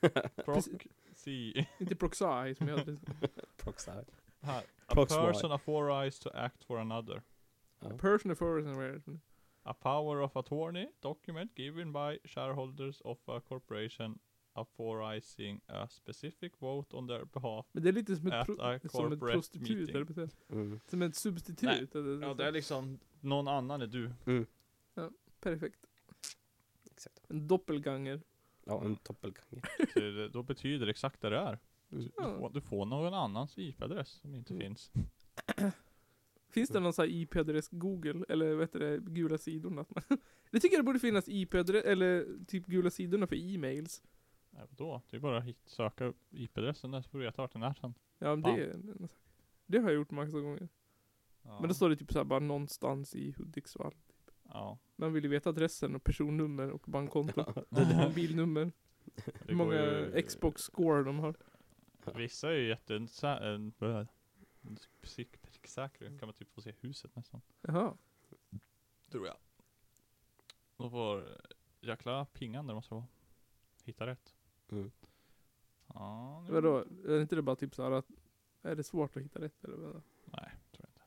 [SPEAKER 3] (laughs)
[SPEAKER 1] Proxy.
[SPEAKER 2] Inte proxy som jag hade. (laughs)
[SPEAKER 3] proxar.
[SPEAKER 1] Här. A
[SPEAKER 3] Proxy.
[SPEAKER 1] person authorized to act for another.
[SPEAKER 3] Ja.
[SPEAKER 2] Person of person.
[SPEAKER 1] A power of attorney document given by shareholders of a corporation authorizing a specific vote on their behalf.
[SPEAKER 2] Men det är lite som ett, pro,
[SPEAKER 1] a
[SPEAKER 2] som ett
[SPEAKER 1] corporate
[SPEAKER 2] prostitut. eller?
[SPEAKER 3] Mm.
[SPEAKER 2] Som ett substitut.
[SPEAKER 1] Nej.
[SPEAKER 2] eller-
[SPEAKER 1] Ja, det är liksom någon annan är du.
[SPEAKER 2] Perfekt.
[SPEAKER 3] Exakt.
[SPEAKER 2] En doppelganger.
[SPEAKER 3] Ja, en doppelganger. (laughs)
[SPEAKER 1] Då betyder det exakt det det är.
[SPEAKER 3] Mm.
[SPEAKER 1] Du,
[SPEAKER 2] Ja.
[SPEAKER 1] får, du får någon annans IP-adress som inte
[SPEAKER 2] Mm.
[SPEAKER 1] finns. (clears throat)
[SPEAKER 2] Finns det någon sån här IP-adress Google? Eller vad heter det? Gula sidorna? att (laughs) man- det tycker jag det borde finnas IP-adress, eller typ gula sidorna för e-mails.
[SPEAKER 1] Ja, då? Det är bara att hit, söka IP-adressen där så får du veta vart den är sen.
[SPEAKER 2] Ja men det, är en sak. det har jag gjort massa gånger.
[SPEAKER 1] Ja.
[SPEAKER 2] Men då står det typ såhär bara någonstans i Hudiksvall.
[SPEAKER 1] Ja.
[SPEAKER 2] Man vill ju veta adressen och personnummer och bankkonto.
[SPEAKER 3] Ja.
[SPEAKER 2] Mobilnummer.
[SPEAKER 1] Det
[SPEAKER 2] Hur många
[SPEAKER 1] ju-
[SPEAKER 2] Xbox score de har.
[SPEAKER 1] Vissa är ju jätte... pricksäkra. kan man typ få se huset nästan.
[SPEAKER 2] Jaha.
[SPEAKER 1] Tror jag. De får jäkla pingande måste det vara. Hitta rätt.
[SPEAKER 3] Mm.
[SPEAKER 1] Ja, nu-
[SPEAKER 2] Vadå? Är inte det bara typ såhär att, är det svårt att hitta rätt eller vad?
[SPEAKER 1] Nej, tror jag inte.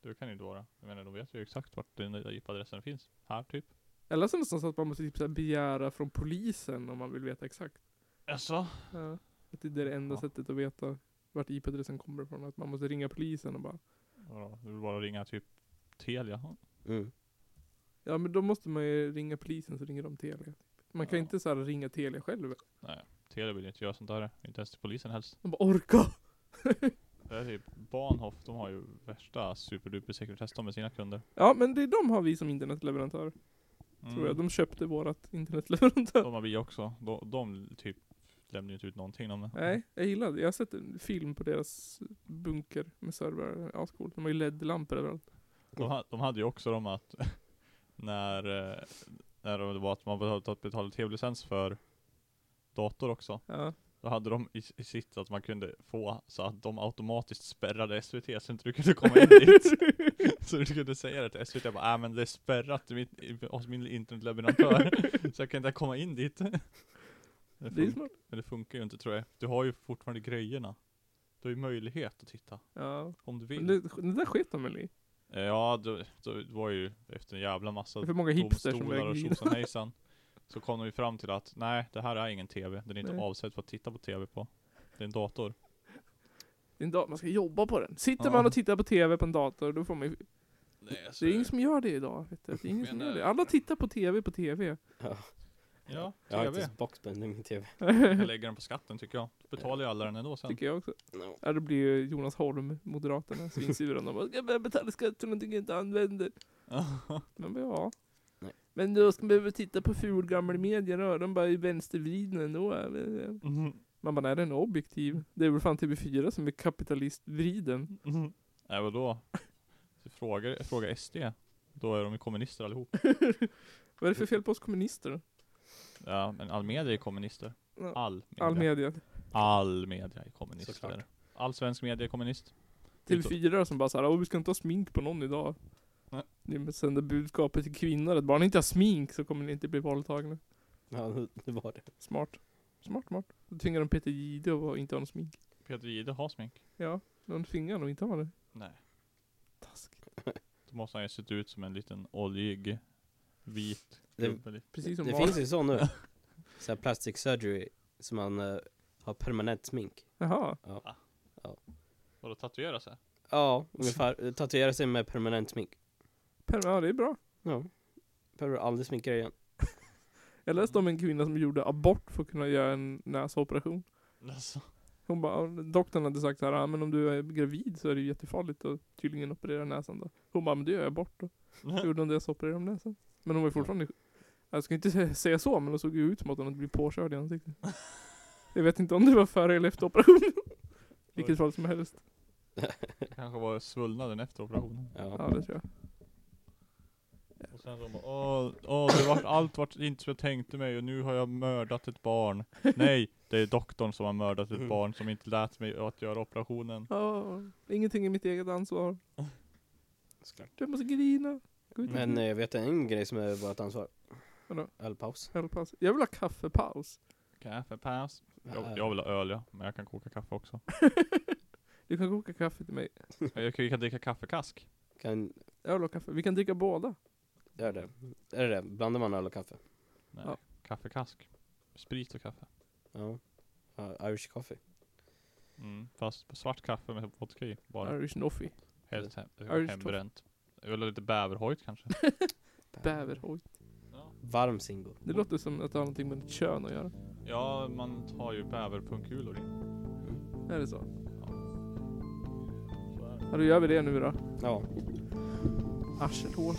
[SPEAKER 1] Det kan ju inte vara. Jag menar, de vet ju exakt vart den där IP-adressen finns. Här typ.
[SPEAKER 2] Eller så nästan så att man måste typ så begära från polisen om man vill veta exakt.
[SPEAKER 1] Jaså?
[SPEAKER 2] Ja. Att det är det enda
[SPEAKER 1] Ja.
[SPEAKER 2] sättet att veta vart IP-adressen kommer ifrån. Att man måste ringa polisen och bara
[SPEAKER 1] Vadå? Du vill bara ringa typ Telia?
[SPEAKER 3] Mm.
[SPEAKER 2] Ja men då måste man ju ringa polisen så ringer de Telia. Typ. Man kan
[SPEAKER 1] Ja.
[SPEAKER 2] inte så här ringa Telia själv.
[SPEAKER 1] Nej, Telia vill inte göra sånt där. Inte ens till polisen helst.
[SPEAKER 2] De bara orka! (laughs)
[SPEAKER 1] Det är typ Bahnhof, de har ju värsta superduper sekretess de med sina kunder.
[SPEAKER 2] Ja men det, de har vi som internetleverantör. Tror jag. De köpte vårat internetleverantör.
[SPEAKER 1] de har vi också. De, de typ lämnar ju inte ut någonting om det.
[SPEAKER 2] Nej, jag gillar det. Jag har sett en film på deras bunker med servrar. Ja, coolt. De har ju LED-lampor överallt.
[SPEAKER 1] De, ha- de hade ju också de att (laughs) när, eh, när det var att man betalade, betalade tv-licens för dator också.
[SPEAKER 2] Ja.
[SPEAKER 1] Då hade de i, i sitt att man kunde få så att de automatiskt spärrade SVT så inte du kunde komma in dit. (laughs) så du kunde säga det till SVT bara, äh, men det är spärrat hos min internetleverantör. (laughs) så jag kan inte komma in dit. Det,
[SPEAKER 2] Det är smart.
[SPEAKER 1] men det funkar ju inte tror jag. Du har ju fortfarande grejerna. Du har ju möjlighet att titta.
[SPEAKER 2] Ja.
[SPEAKER 1] Om du
[SPEAKER 2] Men
[SPEAKER 1] vill.
[SPEAKER 2] det, det där sket de väl i?
[SPEAKER 1] Eh, Ja, då, då det var ju efter en jävla massa
[SPEAKER 2] Det är för många hipsters som
[SPEAKER 1] domstolar och
[SPEAKER 2] in.
[SPEAKER 1] tjosan hejsan. (laughs) Så kom de ju fram till att nej, det här är ingen TV. Den är inte
[SPEAKER 2] Nej.
[SPEAKER 1] avsedd för att titta på TV på. Det är en dator.
[SPEAKER 2] Det är en dag man ska jobba på den. Sitter
[SPEAKER 1] Ja.
[SPEAKER 2] man och tittar på TV på en dator, då får man ju...
[SPEAKER 1] Nej,
[SPEAKER 2] Det är ingen som gör det idag. Vet du. Det är ingen som gör det. Alla tittar på TV på TV.
[SPEAKER 3] Ja.
[SPEAKER 1] Ja,
[SPEAKER 3] Jag har
[SPEAKER 1] TV.
[SPEAKER 3] inte boxband i min TV. (laughs)
[SPEAKER 1] Jag lägger den på skatten tycker jag. Då betalar ju alla den ändå sen.
[SPEAKER 2] Tycker jag också.
[SPEAKER 3] No.
[SPEAKER 2] Ja, det blir ju Jonas Holm, Moderaterna, svinsura. De bara, ska jag betala skatt för någonting jag inte använder? (laughs) Men ja.
[SPEAKER 3] Nej.
[SPEAKER 2] Men då ska man behöva titta på ful gammal media då. De bara är vänstervridna ändå.
[SPEAKER 1] Mhm.
[SPEAKER 2] Man bara, nej den är objektiv. Det är väl fan TV4 som är kapitalistvriden.
[SPEAKER 1] Mhm. Nej vadå? Fråga, fråga SD. Då är de ju kommunister allihop. (laughs)
[SPEAKER 2] Vad är det för fel på oss kommunister?
[SPEAKER 1] Ja, men all media är kommunister. All media.
[SPEAKER 2] All media.
[SPEAKER 1] All media är kommunister.
[SPEAKER 3] Såklart.
[SPEAKER 1] All svensk media är kommunist.
[SPEAKER 2] TV4 som bara såhär, åh vi ska inte ha smink på någon idag.
[SPEAKER 1] Nej.
[SPEAKER 2] Ni sänder budskapet till kvinnor att bara ni inte har smink så kommer ni inte bli våldtagna.
[SPEAKER 3] Ja, det var det.
[SPEAKER 2] Smart. Smart, smart. Då tvingar de Peter Jihde att inte ha någon smink.
[SPEAKER 1] Peter Jihde har smink.
[SPEAKER 2] Ja, de tvingar nog inte ha det.
[SPEAKER 1] Nej.
[SPEAKER 2] Taskigt.
[SPEAKER 1] Då måste han ju sett ut som en liten oljig, vit
[SPEAKER 3] Det-.
[SPEAKER 2] Precis som
[SPEAKER 3] Det finns ju så nu. (laughs) Så här plastic surgery, som man eh, har permanent smink.
[SPEAKER 2] Jaha.
[SPEAKER 1] Vadå tatuera sig?
[SPEAKER 3] Ja, ungefär. Tatuera sig med permanent smink.
[SPEAKER 2] Per- Ja, det är bra.
[SPEAKER 3] Ja. Behöver aldrig sminka dig igen. (laughs)
[SPEAKER 2] Jag läste om en kvinna som gjorde abort för att kunna göra en näsoperation.
[SPEAKER 1] Alltså.
[SPEAKER 2] Hon bara, doktorn hade sagt så här, ah, men om du är gravid så är det ju jättefarligt att tydligen operera näsan då. Hon bara, men det gör jag bort då. (laughs) Så gjorde hon det så opererade de näsan. Men hon var ju fortfarande, jag ska inte sä- (laughs) säga så, men hon såg ju ut som att hon hade blivit påkörd i ansiktet. Jag vet inte om det var före eller efter operationen. Vilket fall som helst.
[SPEAKER 1] Kanske var svullnaden efter operationen.
[SPEAKER 2] Ja,
[SPEAKER 3] Ja.
[SPEAKER 2] det tror jag.
[SPEAKER 1] Och sen så bara, åh, åh det vart, allt vart inte som jag tänkte mig och nu har jag mördat ett barn. Nej, det är doktorn som har mördat ett barn som inte lät mig att göra operationen.
[SPEAKER 2] Ja, ingenting är mitt eget ansvar. Jag måste grina.
[SPEAKER 3] Men eh, jag vet en grej som är vårt ansvar.
[SPEAKER 2] Vadå?
[SPEAKER 3] Ölpaus.
[SPEAKER 2] Ölpaus. Jag vill ha kaffepaus.
[SPEAKER 1] Kaffepaus. Jag,
[SPEAKER 3] Ja.
[SPEAKER 1] jag vill ha öl ja, men jag kan koka kaffe också. (laughs)
[SPEAKER 2] Du kan koka kaffe till mig. (laughs)
[SPEAKER 1] Jag kan, jag kan dricka kaffekask.
[SPEAKER 3] Kan
[SPEAKER 2] Jag vill ha kaffe. Vi kan dricka båda.
[SPEAKER 3] göra det. Är det det? Blandar man öl och kaffe?
[SPEAKER 1] Nej,
[SPEAKER 2] Ja.
[SPEAKER 1] kaffekask. Sprit och kaffe.
[SPEAKER 3] Ja. Ja, Irish coffee.
[SPEAKER 1] Mm. Fast svart kaffe med vodka i bara.
[SPEAKER 2] Irish Noffee.
[SPEAKER 1] Helt hem,
[SPEAKER 2] Irish
[SPEAKER 1] hembränt. Jag vill ha lite bäverhojt kanske. (laughs)
[SPEAKER 2] Bäverhojt.
[SPEAKER 1] Ja.
[SPEAKER 3] Varm single.
[SPEAKER 2] Det låter som att det har någonting med ditt kön att göra.
[SPEAKER 1] ja, man tar ju bäverpungkulor i.
[SPEAKER 2] Är det så?
[SPEAKER 1] Så är det.
[SPEAKER 2] Ja, då gör vi det nu då.
[SPEAKER 3] Ja.
[SPEAKER 2] Arselhål.